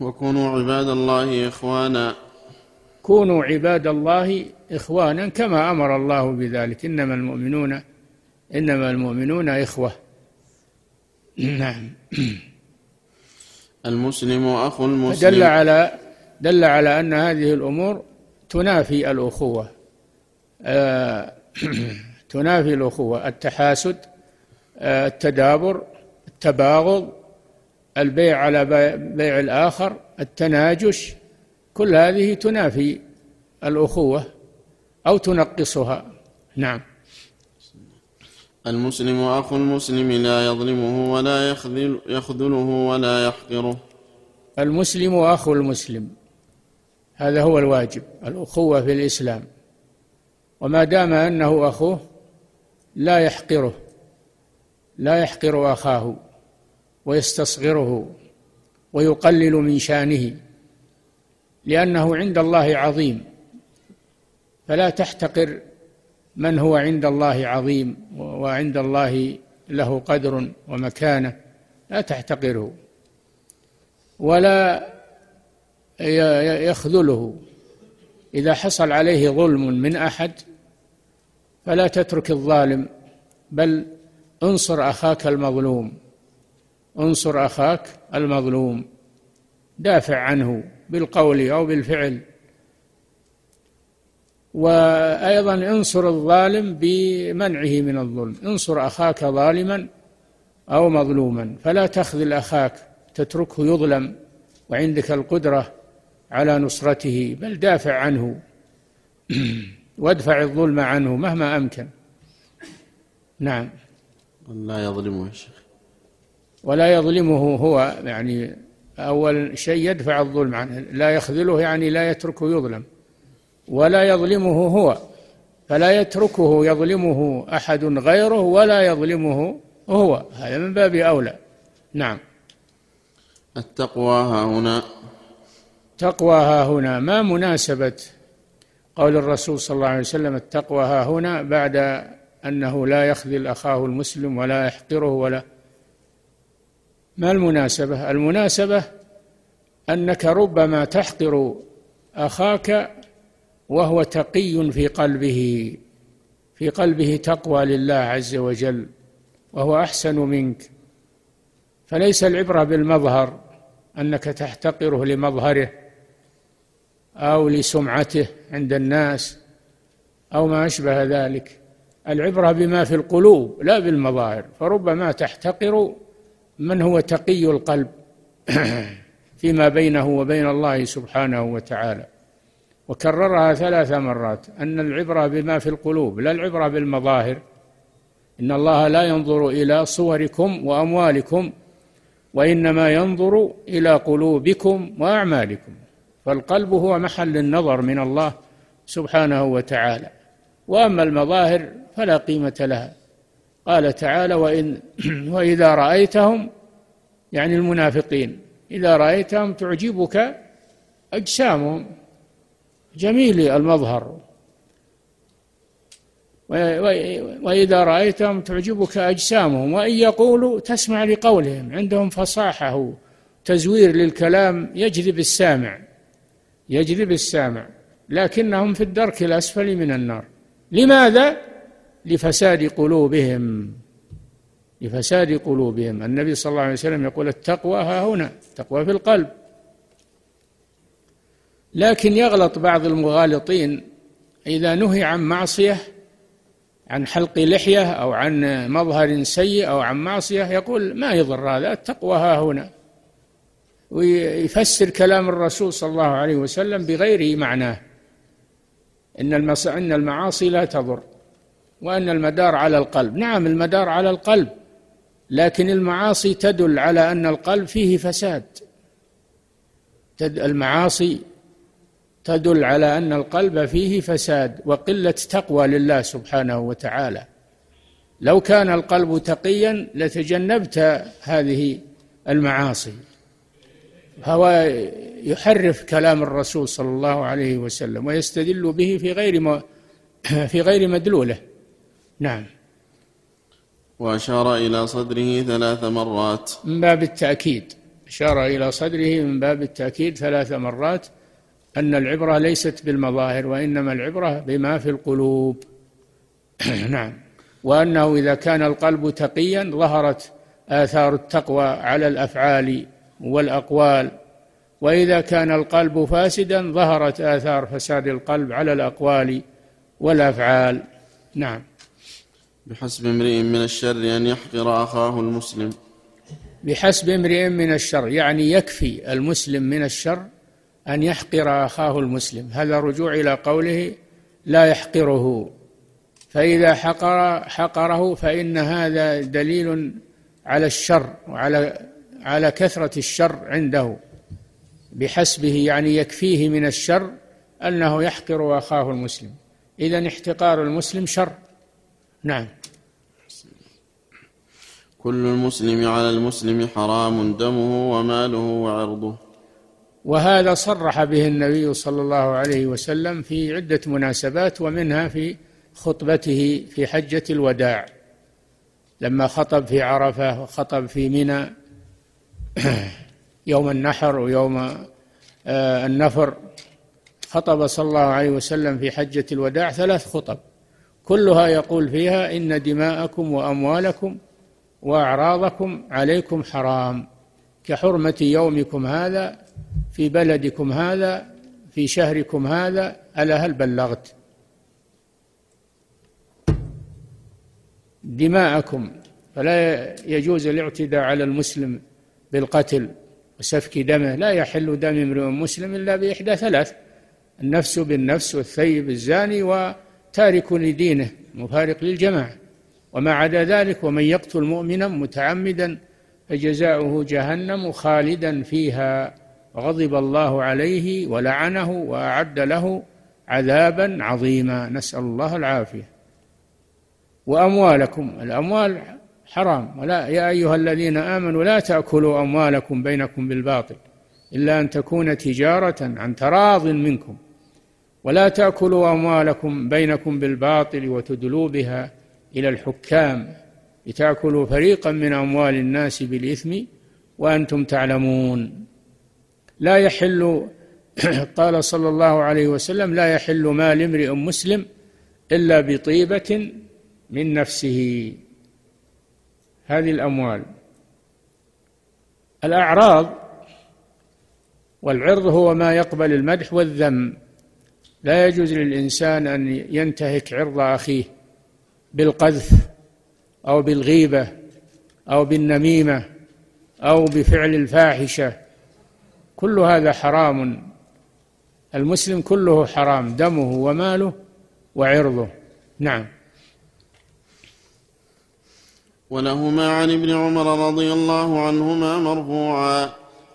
وكونوا عباد الله إخوانا. كونوا عباد الله إخوانا كما أمر الله بذلك. إنما المؤمنون إنما المؤمنون إخوة. نعم. المسلم أخو المسلم. دل على دل على أن هذه الأمور تنافي الأخوة. آه تنافي الأخوة. التحاسد آه التدابر التباغض البيع على بيع الآخر التناجش كل هذه تنافي الأخوة أو تنقصها. نعم. المسلم أخو المسلم لا يظلمه ولا يخذل يخذله ولا يحقره. المسلم أخو المسلم. هذا هو الواجب الأخوة في الإسلام. وما دام أنه أخوه لا يحقره لا يحقر أخاه ويستصغره ويقلل من شانه. لأنه عند الله عظيم. فلا تحتقر من هو عند الله عظيم وعند الله له قدر ومكانة. لا تحتقره ولا يخذله. إذا حصل عليه ظلم من أحد فلا تترك الظالم بل انصر أخاك المظلوم. انصر أخاك المظلوم. دافع عنه. بالقول أو بالفعل. وأيضا انصر الظالم بمنعه من الظلم. انصر أخاك ظالما أو مظلوما. فلا تخذل أخاك تتركه يظلم وعندك القدرة على نصرته. بل دافع عنه وادفع الظلم عنه مهما أمكن. نعم. لا يظلمه يا شيخ. ولا يظلمه هو يعني أول شيء يدفع الظلم عنه. لا يخذله يعني لا يتركه يظلم. ولا يظلمه هو. فلا يتركه يظلمه أحد غيره ولا يظلمه هو. هذا من باب أولى. نعم. التقوى ها هنا. تقوى ها هنا. ما مناسبة قول الرسول صلى الله عليه وسلم التقوى ها هنا بعد أنه لا يخذل أخاه المسلم ولا يحقره ولا ما المناسبة؟ المناسبة أنك ربما تحقر أخاك وهو تقي في قلبه في قلبه تقوى لله عز وجل وهو أحسن منك. فليس العبرة بالمظهر أنك تحتقره لمظهره أو لسمعته عند الناس أو ما أشبه ذلك. العبرة بما في القلوب لا بالمظاهر. فربما تحتقر من هو تقي القلب فيما بينه وبين الله سبحانه وتعالى. وكررها ثلاث مرات. أن العبرة بما في القلوب لا العبرة بالمظاهر. إن الله لا ينظر إلى صوركم وأموالكم وإنما ينظر إلى قلوبكم وأعمالكم. فالقلب هو محل النظر من الله سبحانه وتعالى. وأما المظاهر فلا قيمة لها. قال تعالى وإن وإذا رأيتهم يعني المنافقين إذا رأيتهم تعجبك أجسامهم. جميل المظهر. وإذا رأيتهم تعجبك أجسامهم. وإن يقولوا تسمع لقولهم عندهم فصاحة تزوير للكلام يجذب السامع. يجذب السامع. لكنهم في الدرك الأسفل من النار. لماذا؟ لفساد قلوبهم لفساد قلوبهم. النبي صلى الله عليه وسلم يقول التقوى ها هنا التقوى في القلب. لكن يغلط بعض المغالطين إذا نهي عن معصية عن حلق لحية أو عن مظهر سيء أو عن معصية يقول ما يضر هذا التقوى ها هنا. ويفسر كلام الرسول صلى الله عليه وسلم بغير معناه. إن إن المعاصي لا تضر. وأن المدار على القلب. نعم المدار على القلب لكن المعاصي تدل على أن القلب فيه فساد. المعاصي تدل على أن القلب فيه فساد وقلة تقوى لله سبحانه وتعالى. لو كان القلب تقيا لتجنبت هذه المعاصي. هو يحرف كلام الرسول صلى الله عليه وسلم ويستدل به في غير في غير مدلولة. نعم. وأشار إلى صدره ثلاث مرات. من باب التأكيد. أشار إلى صدره من باب التأكيد ثلاث مرات أن العبرة ليست بالمظاهر وإنما العبرة بما في القلوب. نعم. وأنه إذا كان القلب تقيا ظهرت آثار التقوى على الأفعال والأقوال. وإذا كان القلب فاسدا ظهرت آثار فساد القلب على الأقوال والأفعال. نعم. بحسب امرئ من الشر أن يحقر أخاه المسلم. بحسب امرئ من الشر يعني يكفي المسلم من الشر أن يحقر أخاه المسلم. هذا رجوع إلى قوله لا يحقره. فإذا حقر حقره فإن هذا دليل على الشر وعلى على كثرة الشر عنده. بحسبه يعني يكفيه من الشر أنه يحقر أخاه المسلم. إذا احتقار المسلم شر. نعم. كل المسلم على المسلم حرام دمه وماله وعرضه. وهذا صرح به النبي صلى الله عليه وسلم في عدة مناسبات ومنها في خطبته في حجة الوداع. لما خطب في عرفة وخطب في منى يوم النحر ويوم آه، النفر خطب صلى الله عليه وسلم في حجة الوداع ثلاث خطب. كلها يقول فيها إن دماءكم وأموالكم وأعراضكم عليكم حرام كحرمة يومكم هذا في بلدكم هذا في شهركم هذا ألا هل بلغت؟ دماءكم فلا يجوز الاعتداء على المسلم بالقتل وسفك دمه لا يحل دم امرئ مسلم إلا بإحدى ثلاث النفس بالنفس والثيب الزاني وتارك لدينه مفارق للجماعة. وما عدا ذلك ومن يقتل مؤمنا متعمدا فجزاؤه جهنم خالدا فيها. وغضب الله عليه ولعنه وأعد له عذابا عظيما. نسأل الله العافية. وأموالكم. الأموال حرام. ولا يا أيها الذين آمنوا لا تأكلوا أموالكم بينكم بالباطل إلا أن تكون تجارة عن تراض منكم. ولا تأكلوا أموالكم بينكم بالباطل وتدلوا بها إلى الحكام لتأكلوا فريقا من أموال الناس بالإثم وأنتم تعلمون. لا يحل قال صلى الله عليه وسلم لا يحل مال امرئ مسلم إلا بطيبة من نفسه. هذه الأموال. الأعراض والعرض هو ما يقبل المدح والذم. لا يجوز للإنسان أن ينتهك عرض أخيه بالقذف أو بالغيبة أو بالنميمة أو بفعل الفاحشة. كل هذا حرام. المسلم كله حرام دمه وماله وعرضه. نعم. ولهما عن ابن عمر رضي الله عنهما مرفوعا.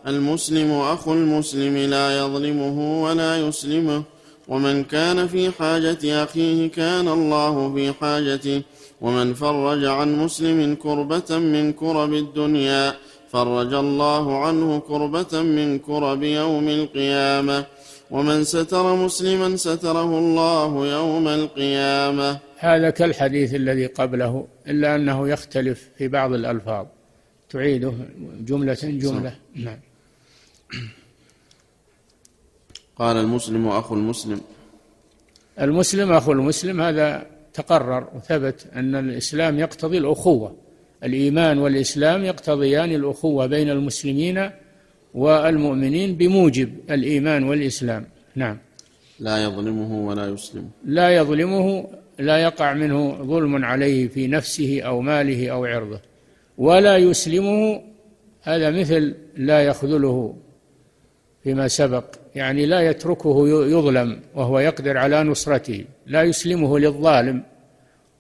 المسلم أخو المسلم لا يظلمه ولا يسلمه. ومن كان في حاجة أخيه كان الله في حاجته. ومن فرج عن مسلم كربة من كرب الدنيا فرج الله عنه كربة من كرب يوم القيامة. ومن ستر مسلما ستره الله يوم القيامة. هذا كالحديث الذي قبله إلا أنه يختلف في بعض الألفاظ. تعيده جملة جملة. نعم. قال المسلم أخو المسلم. المسلم أخو المسلم هذا تقرر وثبت أن الإسلام يقتضي الأخوة. الإيمان والإسلام يقتضيان الأخوة بين المسلمين والمؤمنين بموجب الإيمان والإسلام. نعم. لا يظلمه ولا يسلمه لا يظلمه لا يقع منه ظلم عليه في نفسه أو ماله أو عرضه. ولا يسلمه هذا مثل لا يخذله فيما سبق. يعني لا يتركه يظلم وهو يقدر على نصرته. لا يسلمه للظالم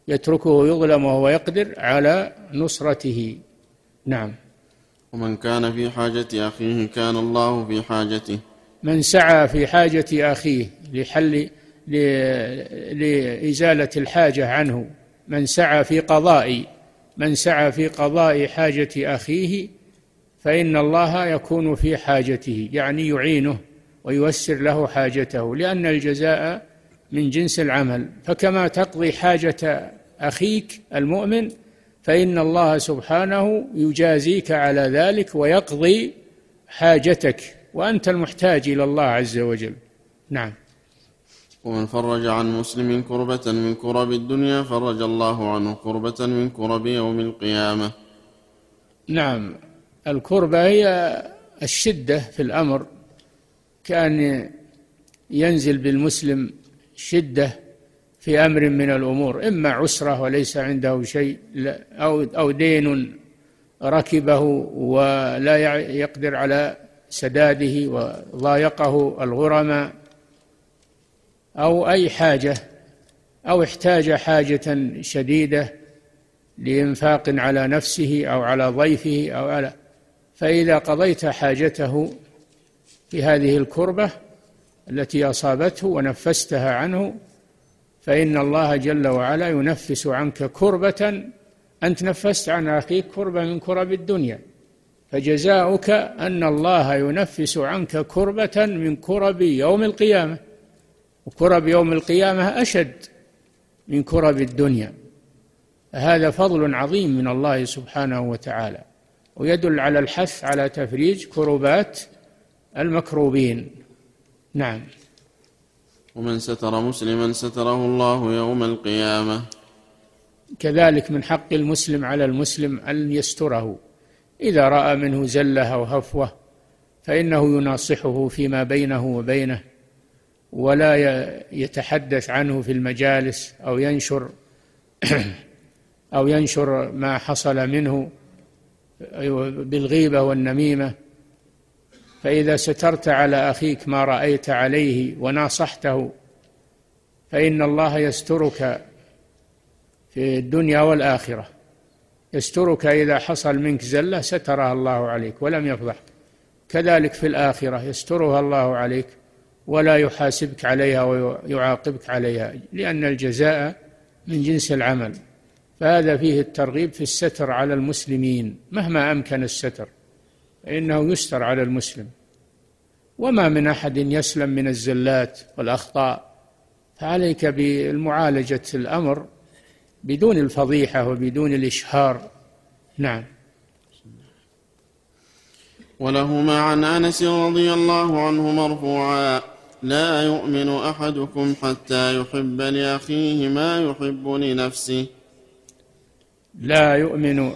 يتركه يظلم وهو يقدر على نصرته. نعم. ومن كان في حاجة أخيه كان الله في حاجته. من سعى في حاجة أخيه لحل لإزالة الحاجة عنه. من سعى في قضاء من سعى في قضاء حاجة أخيه فإن الله يكون في حاجته يعني يعينه. وييسر له حاجته لأن الجزاء من جنس العمل. فكما تقضي حاجة أخيك المؤمن فإن الله سبحانه يجازيك على ذلك ويقضي حاجتك وأنت المحتاج إلى الله عز وجل. نعم. ومن فرج عن مسلم كربة من كرب الدنيا فرج الله عنه كربة من كرب يوم القيامة. نعم. الكربة هي الشدة في الأمر. كأن ينزل بالمسلم شدة في أمر من الأمور إما عسرة وليس عنده شيء أو أو دين ركبه ولا يقدر على سداده وضايقه الغرماء أو أي حاجة أو احتاج حاجة شديدة لإنفاق على نفسه أو على ضيفه أو على فإذا قضيت حاجته في هذه الكربة التي أصابته ونفستها عنه فإن الله جل وعلا ينفس عنك كربة أنت نفست عن أخيك كربة من كرب الدنيا. فجزاؤك أن الله ينفس عنك كربة من كرب يوم القيامة. وكرب يوم القيامة أشد من كرب الدنيا. هذا فضل عظيم من الله سبحانه وتعالى. ويدل على الحث على تفريج كربات المكروبين. نعم. ومن ستر مسلما ستره الله يوم القيامة. كذلك من حق المسلم على المسلم أن يستره. إذا رأى منه زلة أو هفوة فإنه يناصحه فيما بينه وبينه ولا يتحدث عنه في المجالس أو ينشر أو ينشر ما حصل منه بالغيبة والنميمة. فإذا سترت على أخيك ما رأيت عليه وناصحته فإن الله يسترك في الدنيا والآخرة. يسترك إذا حصل منك زلة سترها الله عليك ولم يفضح. كذلك في الآخرة يسترها الله عليك ولا يحاسبك عليها ويعاقبك عليها لأن الجزاء من جنس العمل. فهذا فيه الترغيب في الستر على المسلمين مهما أمكن الستر. فإنه يستر على المسلم. وما من أحد يسلم من الزلات والأخطاء. فعليك بالمعالجة الأمر بدون الفضيحة وبدون الإشهار. نعم. ولهما عن أنس رضي الله عنه مرفوعا لا يؤمن أحدكم حتى يحب لأخيه ما يحب لنفسه. لا يؤمن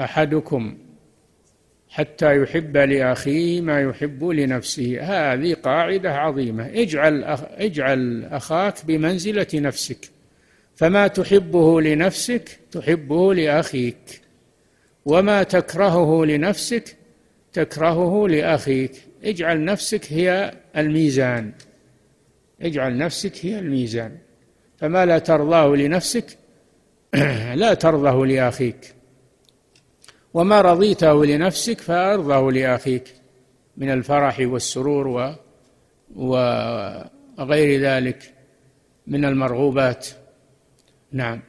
أحدكم حتى يحب لأخيه ما يحب لنفسه. هذه قاعدة عظيمة. اجعل اجعل أخاك بمنزلة نفسك. فما تحبه لنفسك تحبه لأخيك. وما تكرهه لنفسك تكرهه لأخيك. اجعل نفسك هي الميزان. اجعل نفسك هي الميزان. فما لا ترضاه لنفسك لا ترضه لأخيك. وما رضيته لنفسك فأرضه لأخيك من الفرح والسرور و وغير ذلك من المرغوبات. نعم.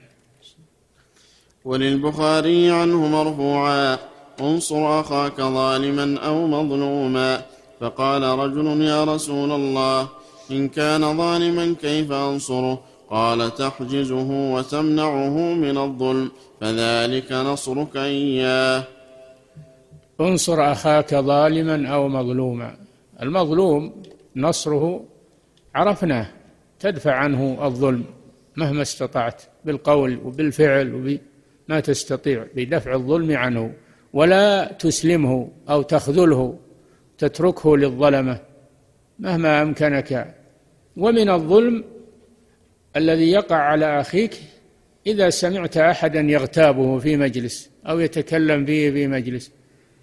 وللبخاري عنه مرفوعا انصر أخاك ظالما أو مظلوما. فقال رجل يا رسول الله إن كان ظالما كيف أنصره؟ قال تحجزه وتمنعه من الظلم فذلك نصرك إياه. انصر أخاك ظالما أو مظلوما. المظلوم نصره عرفناه تدفع عنه الظلم مهما استطعت بالقول وبالفعل وبما تستطيع بدفع الظلم عنه ولا تسلمه أو تخذله تتركه للظلمة مهما أمكنك. ومن الظلم الذي يقع على أخيك إذا سمعت أحدا يغتابه في مجلس أو يتكلم فيه في مجلس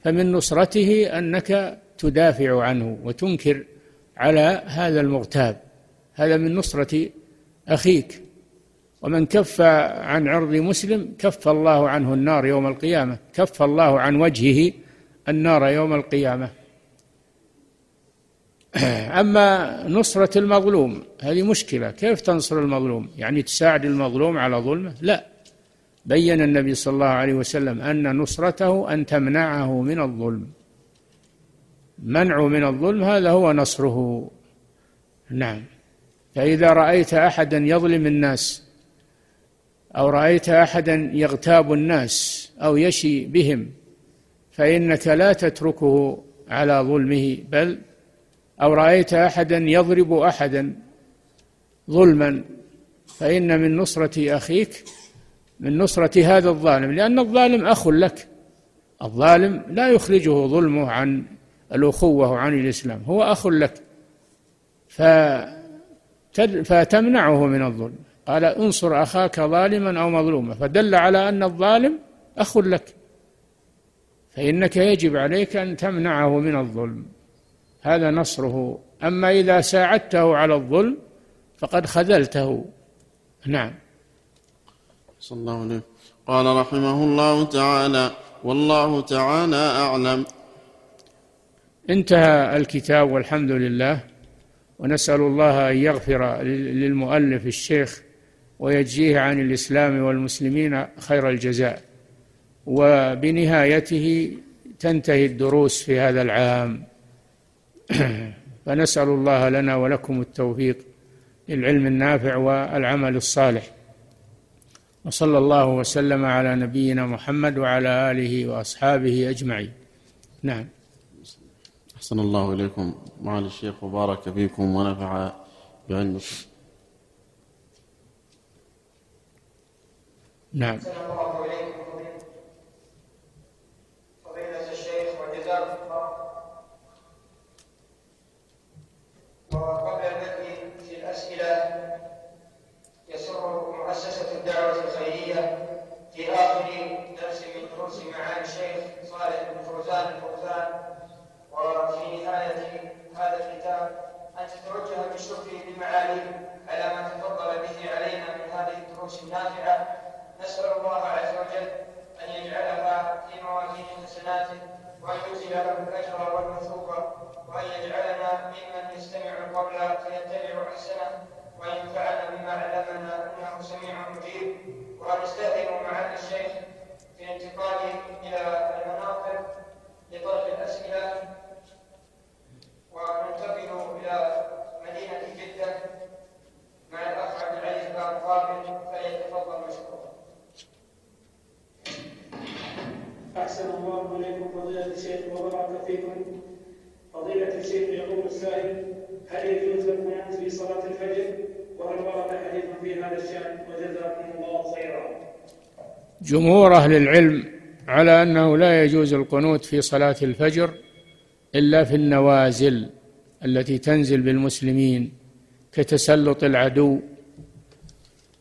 فمن نصرته أنك تدافع عنه وتنكر على هذا المغتاب. هذا من نصرة أخيك. ومن كف عن عرض مسلم كف الله عنه النار يوم القيامة كف الله عن وجهه النار يوم القيامة. أما نصرة المظلوم هذه مشكلة. كيف تنصر المظلوم؟ يعني تساعد المظلوم على ظلمه؟ لا. بين النبي صلى الله عليه وسلم أن نصرته أن تمنعه من الظلم. منعه من الظلم هذا هو نصره. نعم. فإذا رأيت أحدا يظلم الناس أو رأيت أحدا يغتاب الناس أو يشي بهم فإنك لا تتركه على ظلمه بل أو رأيت أحدا يضرب أحدا ظلما فإن من نصرة أخيك من نصرة هذا الظالم لأن الظالم أخ لك. الظالم لا يخرجه ظلمه عن الأخوة وعن الإسلام هو أخ لك. فتمنعه من الظلم. قال انصر أخاك ظالما أو مظلوما. فدل على أن الظالم أخ لك. فإنك يجب عليك أن تمنعه من الظلم. هذا نصره. أما إذا ساعدته على الظلم فقد خذلته. نعم. صلى الله عليه قال رحمه الله تعالى والله تعالى أعلم. انتهى الكتاب والحمد لله ونسأل الله أن يغفر للمؤلف الشيخ ويجزيه عن الإسلام والمسلمين خير الجزاء. وبنهايته تنتهي الدروس في هذا العام. فنسأل الله لنا ولكم التوفيق للعلم النافع والعمل الصالح. وصلى الله وسلم على نبينا محمد وعلى آله وأصحابه أجمعين. نعم. أحسن الله إليكم. معالي الشيخ وبارك فيكم ونفع بعلمكم. نعم. وقبل البدء في الأسئلة يسر مؤسسة الدعوة الخيرية في آخر درس من دروس معالي الشيخ صالح بن فوزان الفوزان وفي نهاية هذا الكتاب أن تتوجه بشكره للمعالي على ما تفضل به علينا من هذه الدروس النافعة. نسأل الله عز وجل أن يجعلها في موازين حسناته وأن يجزي له الأجر والمثوبة وأن يجعل فيتبع احسنه وان فعل بما علمنا إنه سميع مجيب. ونستاذن معالي الشيخ في انتقاله إلى المناطق لطرح الأسئلة. وننتقل إلى مدينة جدة مع الأخ عبد العزيز بن قابل فليتفضل مشكورا. أحسن الله إليكم فضيلة الشيخ وبارك فيكم. فضيلة الشيخ يقول السائل جمهور أهل العلم على أنه لا يجوز القنوت في صلاة الفجر إلا في النوازل التي تنزل بالمسلمين كتسلط العدو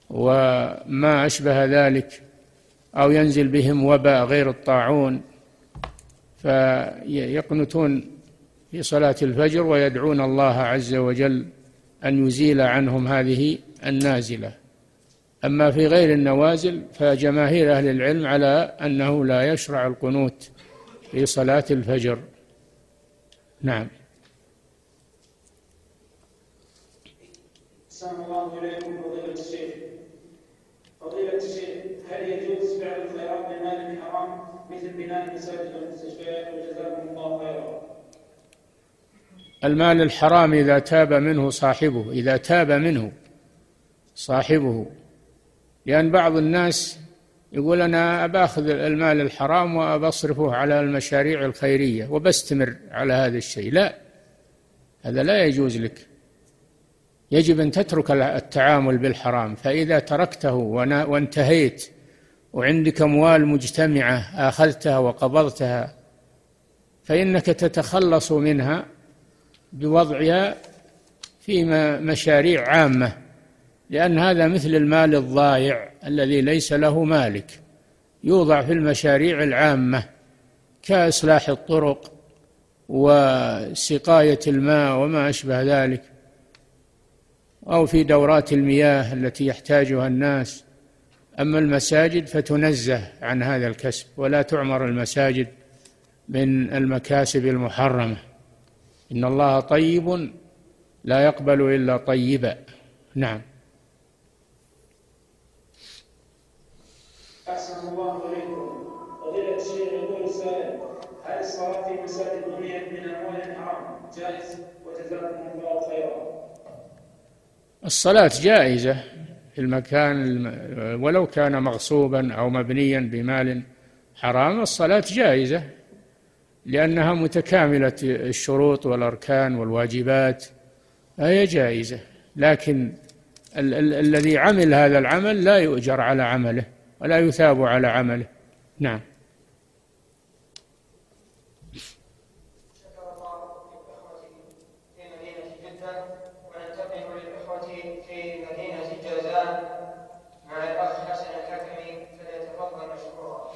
وما أشبه ذلك أو ينزل بهم وباء غير الطاعون فيقنتون في صلاة الفجر ويدعون الله عز وجل أن يزيل عنهم هذه النازلة. أما في غير النوازل فجماهير أهل العلم على أنه لا يشرع القنوت في صلاة الفجر. نعم. السلام إليكم فضيلة الشيخ. فضيلة الشيخ هل يجوز فعل الخيرات بمال حرام مثل بناء المساجد والمستشفيات وجزاكم الله خيرا؟ المال الحرام إذا تاب منه صاحبه إذا تاب منه صاحبه. لأن بعض الناس يقول أنا أباخذ المال الحرام وأبصرفه على المشاريع الخيرية وبستمر على هذا الشيء. لا هذا لا يجوز لك. يجب أن تترك التعامل بالحرام. فإذا تركته وانتهيت وعندك أموال مجتمعة أخذتها وقبضتها فإنك تتخلص منها بوضعها في مشاريع عامة لأن هذا مثل المال الضايع الذي ليس له مالك يوضع في المشاريع العامة كإصلاح الطرق وسقاية الماء وما أشبه ذلك أو في دورات المياه التي يحتاجها الناس. أما المساجد فتنزه عن هذا الكسب ولا تعمر المساجد من المكاسب المحرمة. إن الله طيب لا يقبل إلا طيبا نعم. أحسن الله إليكم. فضيلة الشيخ يقول هل الصلاة في مساجد بنيت من أموال حرام؟ جائز؟ وجزاكم الله خيرا. الصلاة جائزة في المكان ولو كان مغصوبا أو مبنيا بمال حرام الصلاة جائزة. لأنها متكاملة الشروط والأركان والواجبات فهي جائزة. لكن ال- ال- الذي عمل هذا العمل لا يؤجر على عمله ولا يثاب على عمله. نعم شكر الله للإخوة في مدينة جدة وننتقل للإخوة في مدينة جازان مع الأخ حسن الحكمي فليتفضل مشكورا.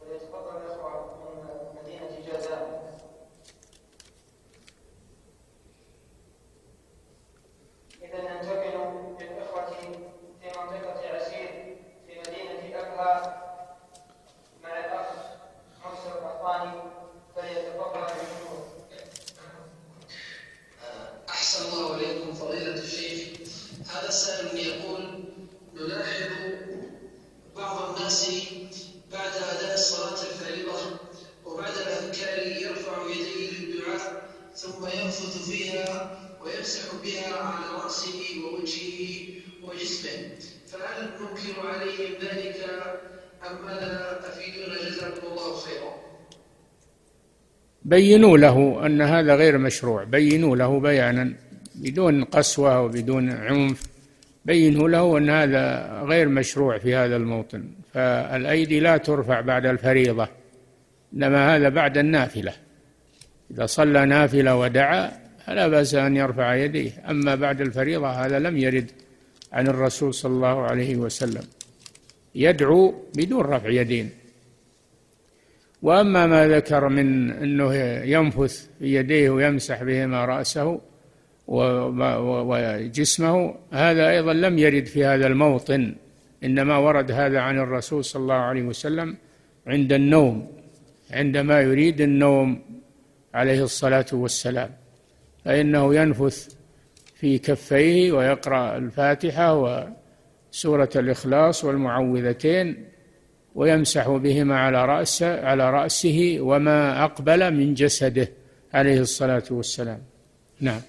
فليتفضل الإخوة من مدينة جازان. إذا ننتقل للإخوة في منطقة عسير في مدينة أبها مع الأخ محسن القحطاني فليتفضل بالشكر. أحسن الله إليكم فضيلة الشيخ هذا سائل يقول نلاحظ بعض الناس بعد أداء الصلاة الفريضة وبعد الأذكار يرفع يديه للدعاء ثم ينفث فيها ويمسح بها على رأسه ووجهه وجسمه فهل ننكر عليهم ذلك أم ماذا أفيدنا جزاكم الله خيرا بينوا له أن هذا غير مشروع. بينوا له بيانا بدون قسوة وبدون عنف. بينوا له أن هذا غير مشروع في هذا الموطن. فالأيدي لا ترفع بعد الفريضة إنما هذا بعد النافلة. إذا صلى نافلة ودعا فلا بأس أن يرفع يديه. أما بعد الفريضة هذا لم يرد عن الرسول صلى الله عليه وسلم. يدعو بدون رفع يدين. وأما ما ذكر من أنه ينفث بيديه ويمسح بهما رأسه وجسمه هذا أيضا لم يرد في هذا الموطن إنما ورد هذا عن الرسول صلى الله عليه وسلم عند النوم عندما يريد النوم عليه الصلاة والسلام. فإنه ينفث في كفيه ويقرأ الفاتحة وسورة الإخلاص والمعوذتين ويمسح بهما على رأسه على رأسه وما أقبل من جسده عليه الصلاة والسلام. نعم.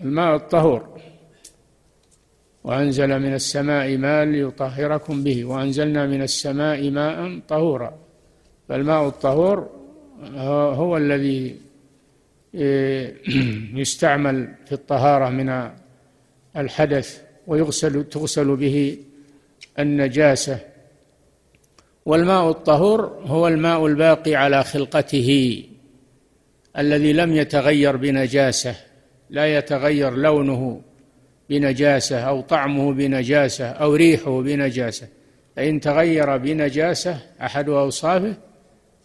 الماء الطهور. وأنزل من السماء ماء ليطهركم به. وأنزلنا من السماء ماء طهورا. فالماء الطهور هو الذي يستعمل في الطهارة من الحدث ويغسل تغسل به النجاسة. والماء الطهور هو الماء الباقي على خلقته الذي لم يتغير بنجاسة لا يتغير لونه بنجاسة أو طعمه بنجاسة أو ريحه بنجاسة. فإن تغير بنجاسة أحد أوصافه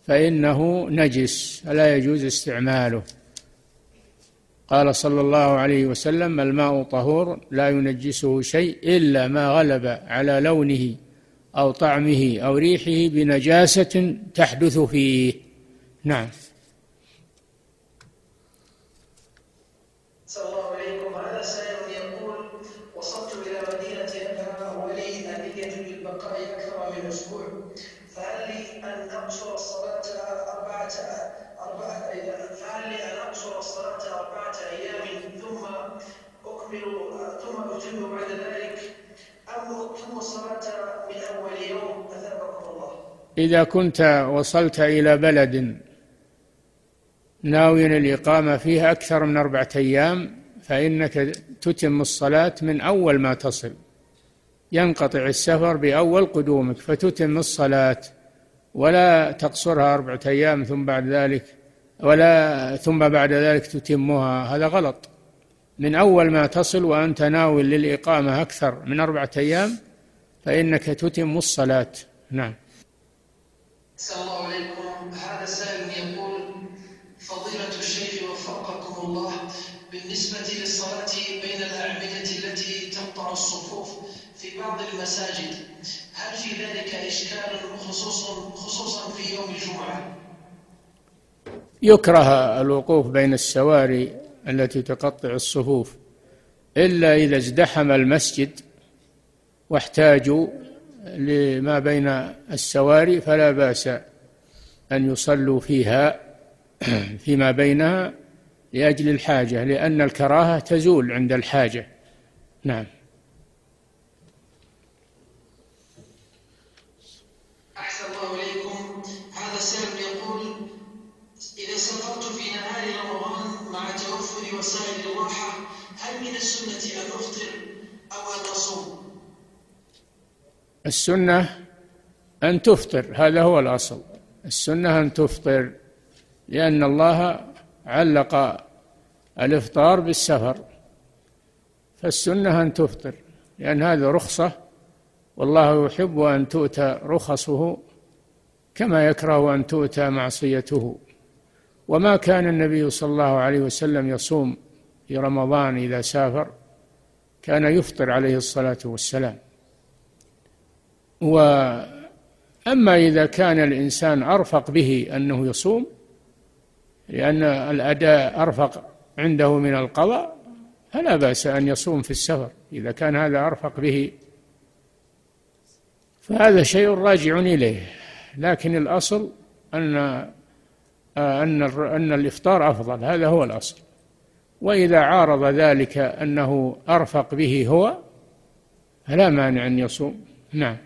فإنه نجس فلا يجوز استعماله. قال صلى الله عليه وسلم الماء طهور لا ينجسه شيء إلا ما غلب على لونه أو طعمه أو ريحه بنجاسة تحدث فيه. نعم أحسن الله إليكم هذا سائل يقول وصلت إلى مدينة أبها ولي أنية للبقاء أكثر من أسبوع فهل لي أن أقصر الصلاة أربعة أربعة فهل لي أن أقصر الصلاة أربعة أيام ثم أكمل ثم أتم بعد ذلك أم أتم الصلاة من أول يوم أثابكم الله إذا كنت وصلت إلى بلد ناويا الإقامة فيه أكثر من أربعة أيام فإنك تتم الصلاة من أول ما تصل. ينقطع السفر بأول قدومك فتتم الصلاة. ولا تقصرها أربعة أيام ثم بعد ذلك ولا ثم بعد ذلك تتمها. هذا غلط. من أول ما تصل وأنت ناوي للإقامة أكثر من أربعة أيام فإنك تتم الصلاة. نعم. الله عليكم هذا سائل يقول فضيلة الشيخ وفقكم الله بالنسبة للصلاة بين الأعمدة التي تقطع الصفوف في بعض المساجد هل في ذلك إشكال خصوصا خصوصا في يوم الجمعة؟ يكره الوقوف بين السواري التي تقطع الصفوف إلا إذا ازدحم المسجد واحتاجوا لما بين السواري فلا بأس أن يصلوا فيها فيما بينها لأجل الحاجة لأن الكراهة تزول عند الحاجة. نعم أحسن الله إليكم هذا السائل يقول إذا سافرت في نهار رمضان مع توفر وسائل الراحة هل من السنة أن أفطر أو أن أصوم؟ السنة أن تفطر هذا هو الأصل. السنة أن تفطر لأن الله علق الإفطار بالسفر. فالسنة أن تفطر لأن هذا رخصة والله يحب أن تؤتى رخصه كما يكره أن تؤتى معصيته. وما كان النبي صلى الله عليه وسلم يصوم في رمضان إذا سافر كان يفطر عليه الصلاة والسلام. وأما إذا كان الإنسان أرفق به أنه يصوم لأن الأداء أرفق عنده من القضاء فلا بأس أن يصوم في السفر إذا كان هذا أرفق به. فهذا شيء راجع إليه لكن الأصل أن أن أن الإفطار أفضل هذا هو الأصل. وإذا عارض ذلك أنه أرفق به هو فلا مانع أن يصوم. نعم.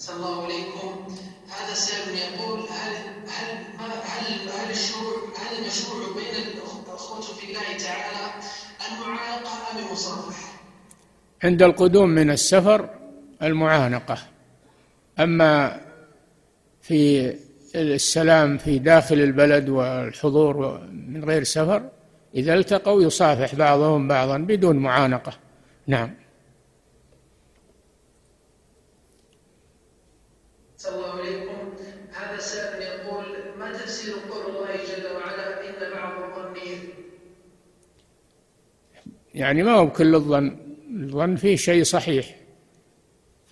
صلى الله عليكم. هذا سائل يقول هل هل هل هل الشروع هل المشروع بين الأخوة في الله تعالى المعانقة أم المصافحة؟ عند القدوم من السفر المعانقة. أما في السلام في داخل البلد والحضور من غير سفر إذا التقوا يصافح بعضهم بعضا بدون معانقة. نعم صلى الله عليكم هذا سائل يقول ما تفسير قول الله جل وعلا إن بعض الظن يعني ما هو كل الظن. الظن فيه شيء صحيح.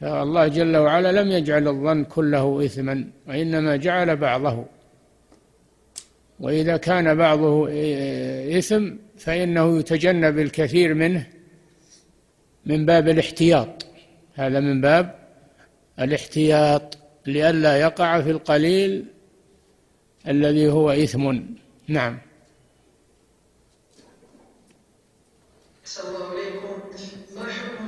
فالله جل وعلا لم يجعل الظن كله إثما وإنما جعل بعضه. وإذا كان بعضه إثم فإنه يتجنب الكثير منه من باب الاحتياط. هذا من باب الاحتياط لئلا يقع في القليل الذي هو إثم. نعم. الله عليكم ما حكم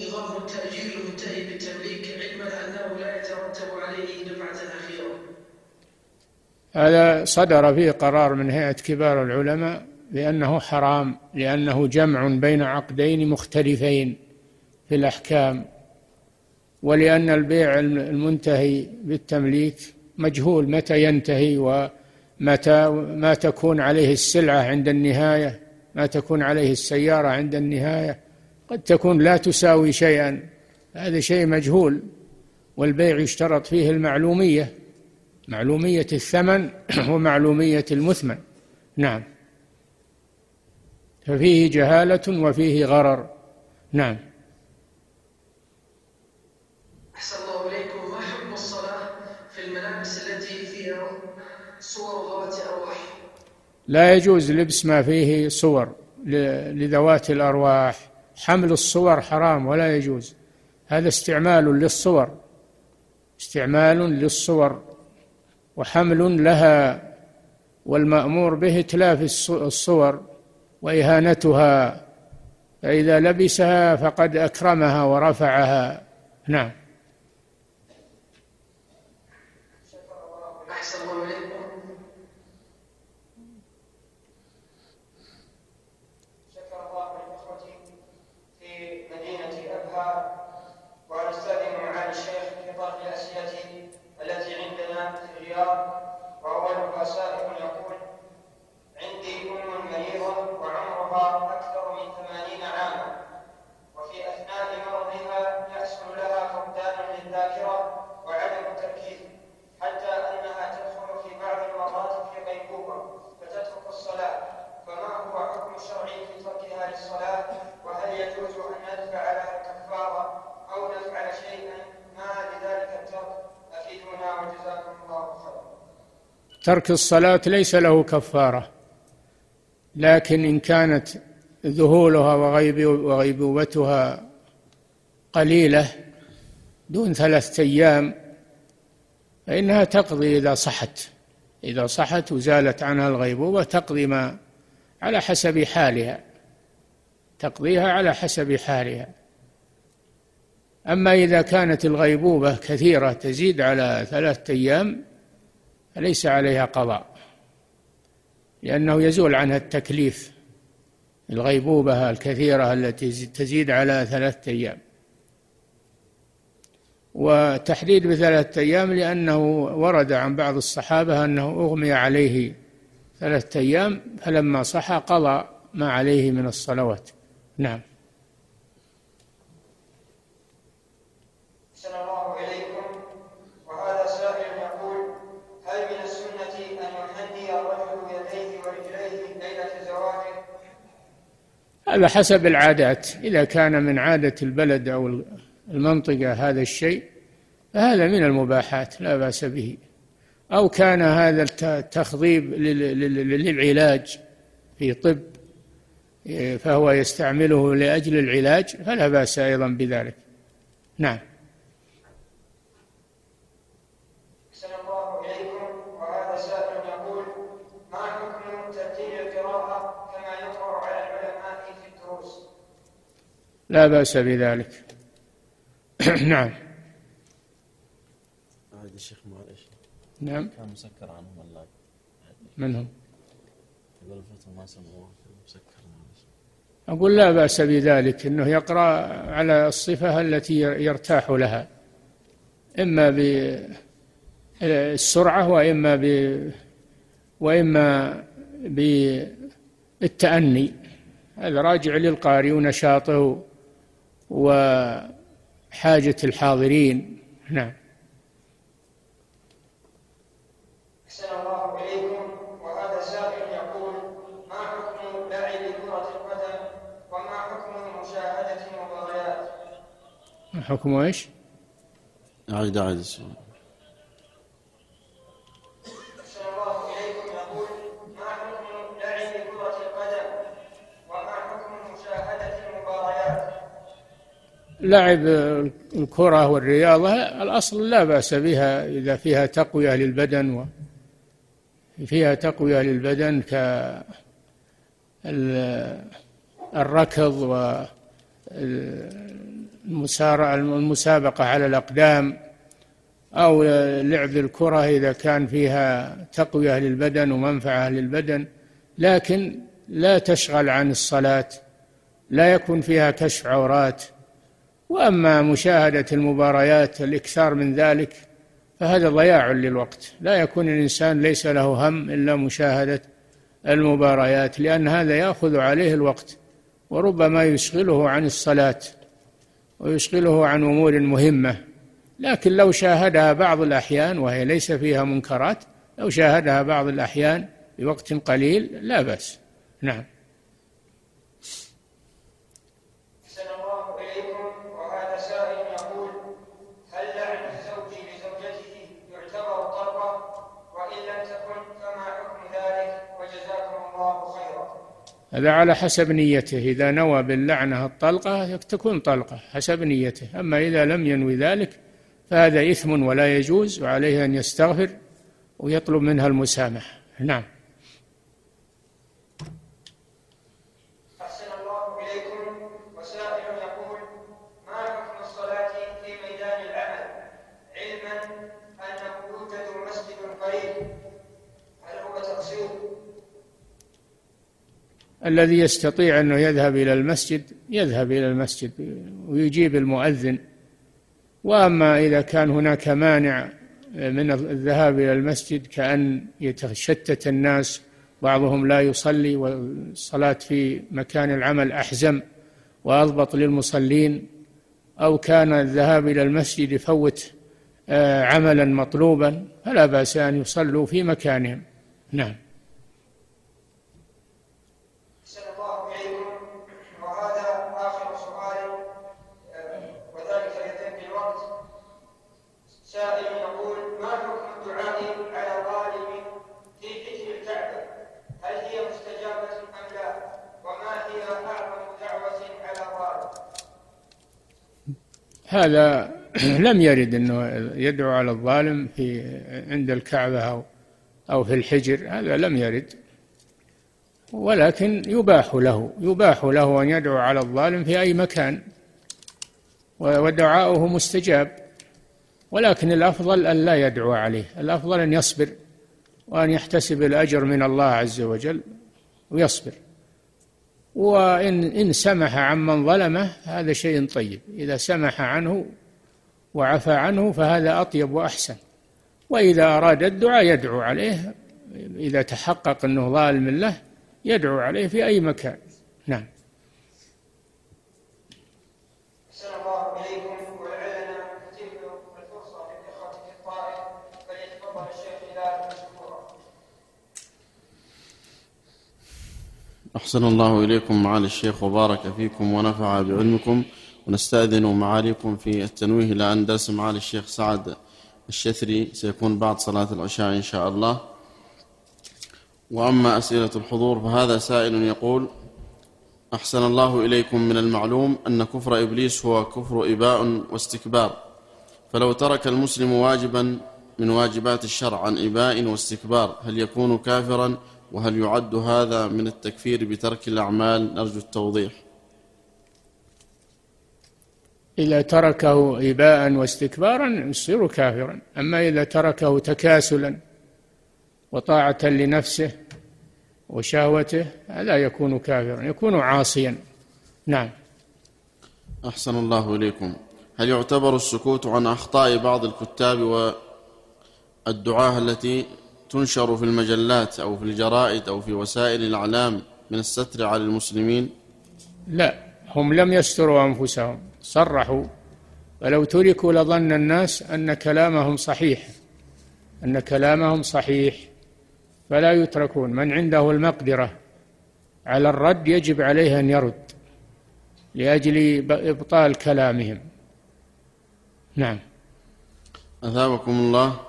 نظام التأجير المنتهي بالتمليك علما أنه لا يترتب عليه دفعة أخيرة؟ هذا صدر فيه قرار من هيئة كبار العلماء بأنه حرام لأنه جمع بين عقدين مختلفين في الأحكام ولأن البيع المنتهي بالتمليك مجهول متى ينتهي ومتى ما تكون عليه السلعة عند النهاية. ما تكون عليه السيارة عند النهاية. قد تكون لا تساوي شيئا. هذا شيء مجهول. والبيع يشترط فيه المعلومية معلومية الثمن ومعلومية المثمن. نعم. ففيه جهالة وفيه غرر. نعم أحسن الله إليكم ما حكم الصلاة في الملابس التي فيها صور ذوات أرواح لا يجوز لبس ما فيه صور لذوات الأرواح. حمل الصور حرام ولا يجوز. هذا استعمال للصور استعمال للصور وحمل لها والمأمور به تلاف الصور وإهانتها. فإذا لبسها فقد أكرمها ورفعها. نعم أحسن الله إليكم شكر الله للإخوة في مدينة أبها ونستأذن معالي الشيخ في طرح الأسئلة التي عندنا في الرياض وأولها سائل يقول عندي أم مريضة وعمرها أكثر من ثمانين عاما وفي أثناء مرضها يحصل لها فقدان ترك الصلاة ليس له كفارة لكن إن كانت ذهولها وغيب وغيبوبتها قليلة دون ثلاثة أيام فإنها تقضي إذا صحت. إذا صحت وزالت عنها الغيبوبة تقضي ما على حسب حالها تقضيها على حسب حالها. أما إذا كانت الغيبوبة كثيرة تزيد على ثلاثة أيام فليس عليها قضاء لأنه يزول عنها التكليف الغيبوبة الكثيرة التي تزيد على ثلاثة أيام. وتحديد بثلاثة أيام لأنه ورد عن بعض الصحابة أنه أغمي عليه ثلاثة أيام فلما صحى قضى ما عليه من الصلوات. نعم الله إليكم وهذا سائل يقول هل من السنة أن يحني الرجل يديه ورجليه ليلة زواجه؟ هذا حسب العادات. إذا كان من عادة البلد أو المنطقة هذا الشيء فهذا من المباحات لا بأس به. أو كان هذا التخضيب للعلاج في طب فهو يستعمله لأجل العلاج فلا بأس أيضا بذلك. نعم الله إليكم وهذا سائل يقول ما حكم ترتيب القراءة كما يقرأ على العلماء في الدروس لا بأس بذلك. نعم. هذا الشيخ معلش نعم. كان مسكر عنهم الله من هم؟ يقول الفتوى ما سمعوه مسكر أقول لا بأس بذلك أنه يقرأ على الصفة التي يرتاح لها. إما بالسرعة وإما ب وإما بالتأني. هذا راجع للقارئ ونشاطه. وحاجة الحاضرين. نعم. حكم إيش؟ أعيد أعيد السؤال. لعب الكرة والرياضة الأصل لا بأس بها إذا فيها تقوية للبدن فيها تقوية للبدن كالركض المسابقة على الأقدام أو لعب الكرة إذا كان فيها تقوية للبدن ومنفعة للبدن. لكن لا تشغل عن الصلاة لا يكون فيها كشف عورات. وأما مشاهدة المباريات الإكثار من ذلك فهذا ضياع للوقت. لا يكون الإنسان ليس له هم إلا مشاهدة المباريات لأن هذا يأخذ عليه الوقت وربما يشغله عن الصلاة ويشغله عن أمور مهمة. لكن لو شاهدها بعض الأحيان وهي ليس فيها منكرات لو شاهدها بعض الأحيان بوقت قليل لا بأس. نعم. هذا على حسب نيته. إذا نوى باللعنة الطلقة تكون طلقة حسب نيته. أما إذا لم ينوي ذلك فهذا إثم ولا يجوز وعليه أن يستغفر ويطلب منها المسامحة. نعم. الذي يستطيع أنه يذهب إلى المسجد يذهب إلى المسجد ويجيب المؤذن. وأما إذا كان هناك مانع من الذهاب إلى المسجد كأن يتشتت الناس بعضهم لا يصلي والصلاة في مكان العمل أحزم وأضبط للمصلين. أو كان الذهاب إلى المسجد يفوت آه، عملا مطلوبا فلا بأس أن يصلوا في مكانهم. نعم. هذا لم يرد أنه يدعو على الظالم في عند الكعبة أو أو في الحجر هذا لم يرد. ولكن يباح له يباح له أن يدعو على الظالم في أي مكان ودعاؤه مستجاب. ولكن الأفضل أن لا يدعو عليه الأفضل أن يصبر وأن يحتسب الأجر من الله عز وجل ويصبر. وإن إن سمح عمن ظلمه هذا شيء طيب. إذا سمح عنه وعفى عنه فهذا أطيب وأحسن. وإذا أراد الدعاء يدعو عليه إذا تحقق أنه ظالم له يدعو عليه في أي مكان نعم أحسن الله إليكم معالي الشيخ وبارك فيكم ونفع بعلمكم ونستأذن معاليكم في التنويه إلى أن درس معالي الشيخ سعد الشثري. سيكون بعد صلاة العشاء إن شاء الله. وأما أسئلة الحضور فهذا سائل يقول أحسن الله إليكم من المعلوم أن كفر إبليس هو كفر إباء واستكبار. فلو ترك المسلم واجبا من واجبات الشرع عن إباء واستكبار هل يكون كافرا وهل يعد هذا من التكفير بترك الأعمال؟ نرجو التوضيح. إذا تركه إباء واستكبارا يصير كافرا. أما إذا تركه تكاسلا وطاعة لنفسه وشهوته هذا يكون كافرا يكون عاصيا. نعم. أحسن الله إليكم. هل يعتبر السكوت عن أخطاء بعض الكتاب والدعاة التي تنشر في المجلات أو في الجرائد أو في وسائل الإعلام من الستر على المسلمين؟ لا هم لم يستروا أنفسهم صرحوا ولو تركوا لظن الناس أن كلامهم صحيح أن كلامهم صحيح. فلا يتركون من عنده المقدرة على الرد يجب عليه أن يرد لأجل إبطال كلامهم. نعم. أثابكم الله.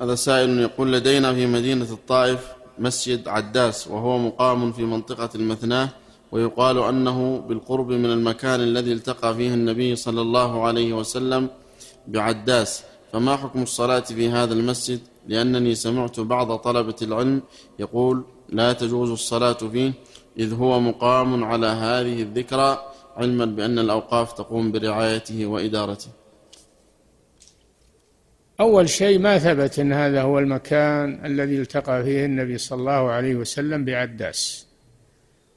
هذا سائل يقول لدينا في مدينة الطائف مسجد عداس وهو مقام في منطقة المثناه ويقال أنه بالقرب من المكان الذي التقى فيه النبي صلى الله عليه وسلم بعداس. فما حكم الصلاة في هذا المسجد؟ لأنني سمعت بعض طلبة العلم يقول لا تجوز الصلاة فيه إذ هو مقام على هذه الذكرى علما بأن الأوقاف تقوم برعايته وإدارته. أول شيء ما ثبت أن هذا هو المكان الذي التقى فيه النبي صلى الله عليه وسلم بعداس.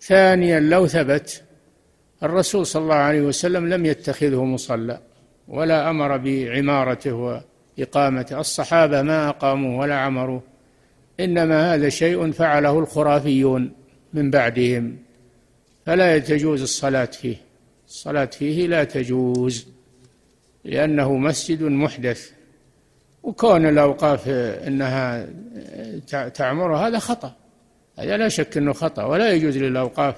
ثانيا لو ثبت الرسول صلى الله عليه وسلم لم يتخذه مصلى ولا أمر بعمارته وإقامته. الصحابة ما أقاموه ولا عمروه إنما هذا شيء فعله الخرافيون من بعدهم. فلا تجوز الصلاة فيه. الصلاة فيه لا تجوز لأنه مسجد محدث. وكون الأوقاف أنها تعمر هذا خطأ. هذا لا شك أنه خطأ ولا يجوز للأوقاف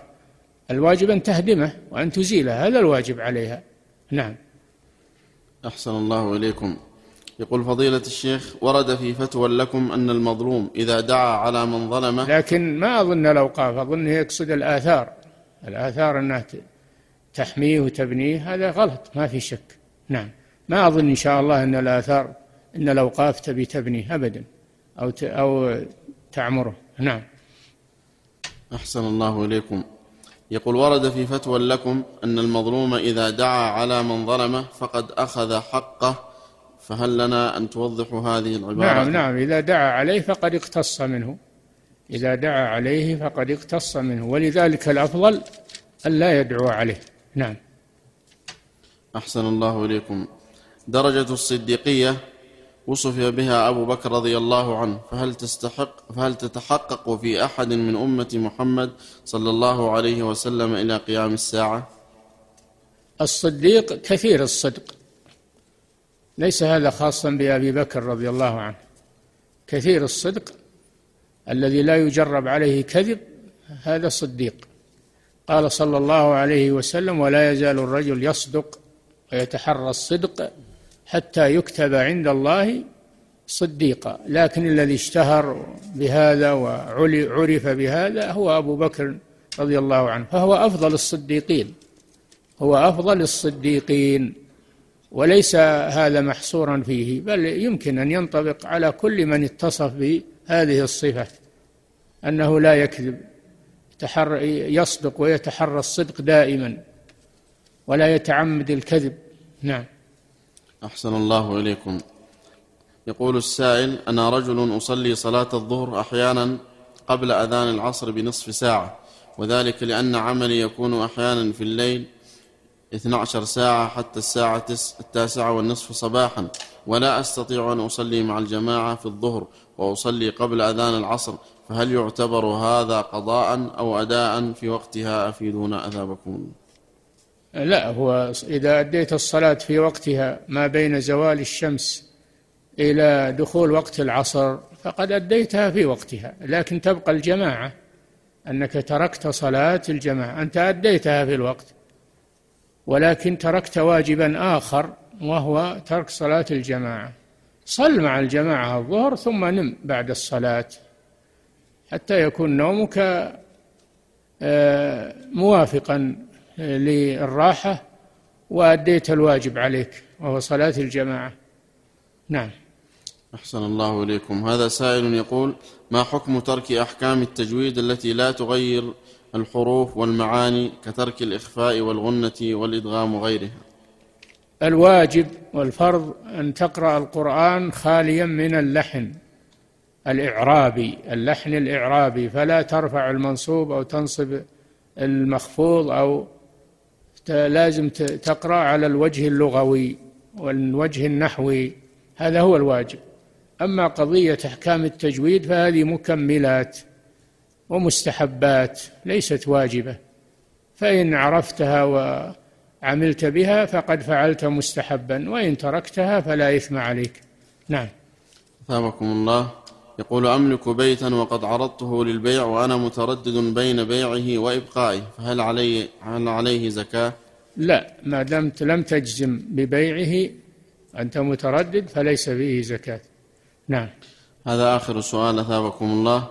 الواجب أن تهدمه وأن تزيله هذا الواجب عليها. نعم. أحسن الله إليكم. يقول فضيلة الشيخ ورد في فتوى لكم أن المظلوم إذا دعا على من ظلمه لكن ما أظن الأوقاف أظن يقصد الآثار. الآثار أنها تحميه وتبنيه هذا غلط ما في شك. نعم. ما أظن إن شاء الله أن الآثار إن الأوقاف تبي تبني أبدا أو أو تعمره. نعم. أحسن الله إليكم. يقول ورد في فتوى لكم أن المظلوم إذا دعا على من ظلمه فقد أخذ حقه فهل لنا أن توضحوا هذه العبارة؟ نعم نعم. إذا دعا عليه فقد اقتص منه. إذا دعا عليه فقد اقتص منه. ولذلك الأفضل أن لا يدعو عليه. نعم. أحسن الله إليكم. درجة الصديقية وصف بها أبو بكر رضي الله عنه فهل تستحق فهل تتحقق في أحد من أمة محمد صلى الله عليه وسلم إلى قيام الساعة؟ الصديق كثير الصدق. ليس هذا خاصا بأبي بكر رضي الله عنه. كثير الصدق. الذي لا يجرب عليه كذب هذا صديق قال صلى الله عليه وسلم ولا يزال الرجل يصدق ويتحرى الصدق حتى يكتب عند الله صديقا. لكن الذي اشتهر بهذا وعرف بهذا هو أبو بكر رضي الله عنه فهو أفضل الصديقين هو أفضل الصديقين وليس هذا محصورا فيه بل يمكن أن ينطبق على كل من اتصف بهذه الصفة أنه لا يكذب تحر يصدق ويتحرى الصدق دائما ولا يتعمد الكذب. نعم. أحسن الله إليكم. يقول السائل أنا رجل أصلي صلاة الظهر أحيانا قبل أذان العصر بنصف ساعة وذلك لأن عملي يكون أحيانا في الليل 12 ساعة حتى الساعة التاسعة والنصف صباحا ولا أستطيع أن أصلي مع الجماعة في الظهر وأصلي قبل أذان العصر فهل يعتبر هذا قضاء أو أداء في وقتها أفيدون أثابكم لا هو إذا أديت الصلاة في وقتها ما بين زوال الشمس إلى دخول وقت العصر فقد أديتها في وقتها لكن تبقى الجماعة أنك تركت صلاة الجماعة أنت أديتها في الوقت ولكن تركت واجبا آخر وهو ترك صلاة الجماعة. صل مع الجماعة الظهر ثم نم بعد الصلاة حتى يكون نومك آه، موافقا. للراحة وأديت الواجب عليك وهو صلاة الجماعة. نعم. أحسن الله إليكم. هذا سائل يقول ما حكم ترك أحكام التجويد التي لا تغير الحروف والمعاني كترك الإخفاء والغنة والإدغام وغيرها؟ الواجب والفرض أن تقرأ القرآن خاليا من اللحن الإعرابي. اللحن الإعرابي فلا ترفع المنصوب أو تنصب المخفوض أو لازم تقرأ على الوجه اللغوي والوجه النحوي. هذا هو الواجب. أما قضية أحكام التجويد فهذه مكملات ومستحبات ليست واجبة. فإن عرفتها وعملت بها فقد فعلت مستحبا وإن تركتها فلا إثم عليك. نعم. ثابكم الله. يقول أملك بيتا وقد عرضته للبيع وأنا متردد بين بيعه وإبقائه فهل علي هل عليه زكاة؟ لا ما دمت لم تجزم ببيعه أنت متردد فليس فيه زكاة. نعم. هذا آخر سؤال أثابكم الله.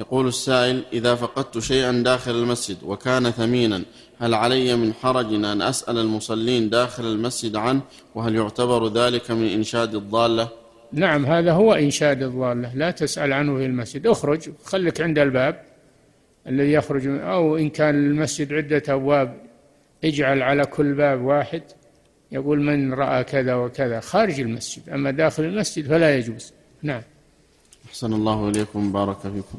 يقول السائل إذا فقدت شيئا داخل المسجد وكان ثمينا هل علي من حرج أن أسأل المصلين داخل المسجد عنه؟ وهل يعتبر ذلك من إنشاد الضالة؟ نعم هذا هو إنشاد الضالة لا تسأل عنه في المسجد. اخرج خليك عند الباب الذي يخرج أو إن كان المسجد عدة أبواب اجعل على كل باب واحد. يقول من رأى كذا وكذا؟ خارج المسجد. أما داخل المسجد فلا يجوز. نعم. أحسن الله إليكم بارك فيكم.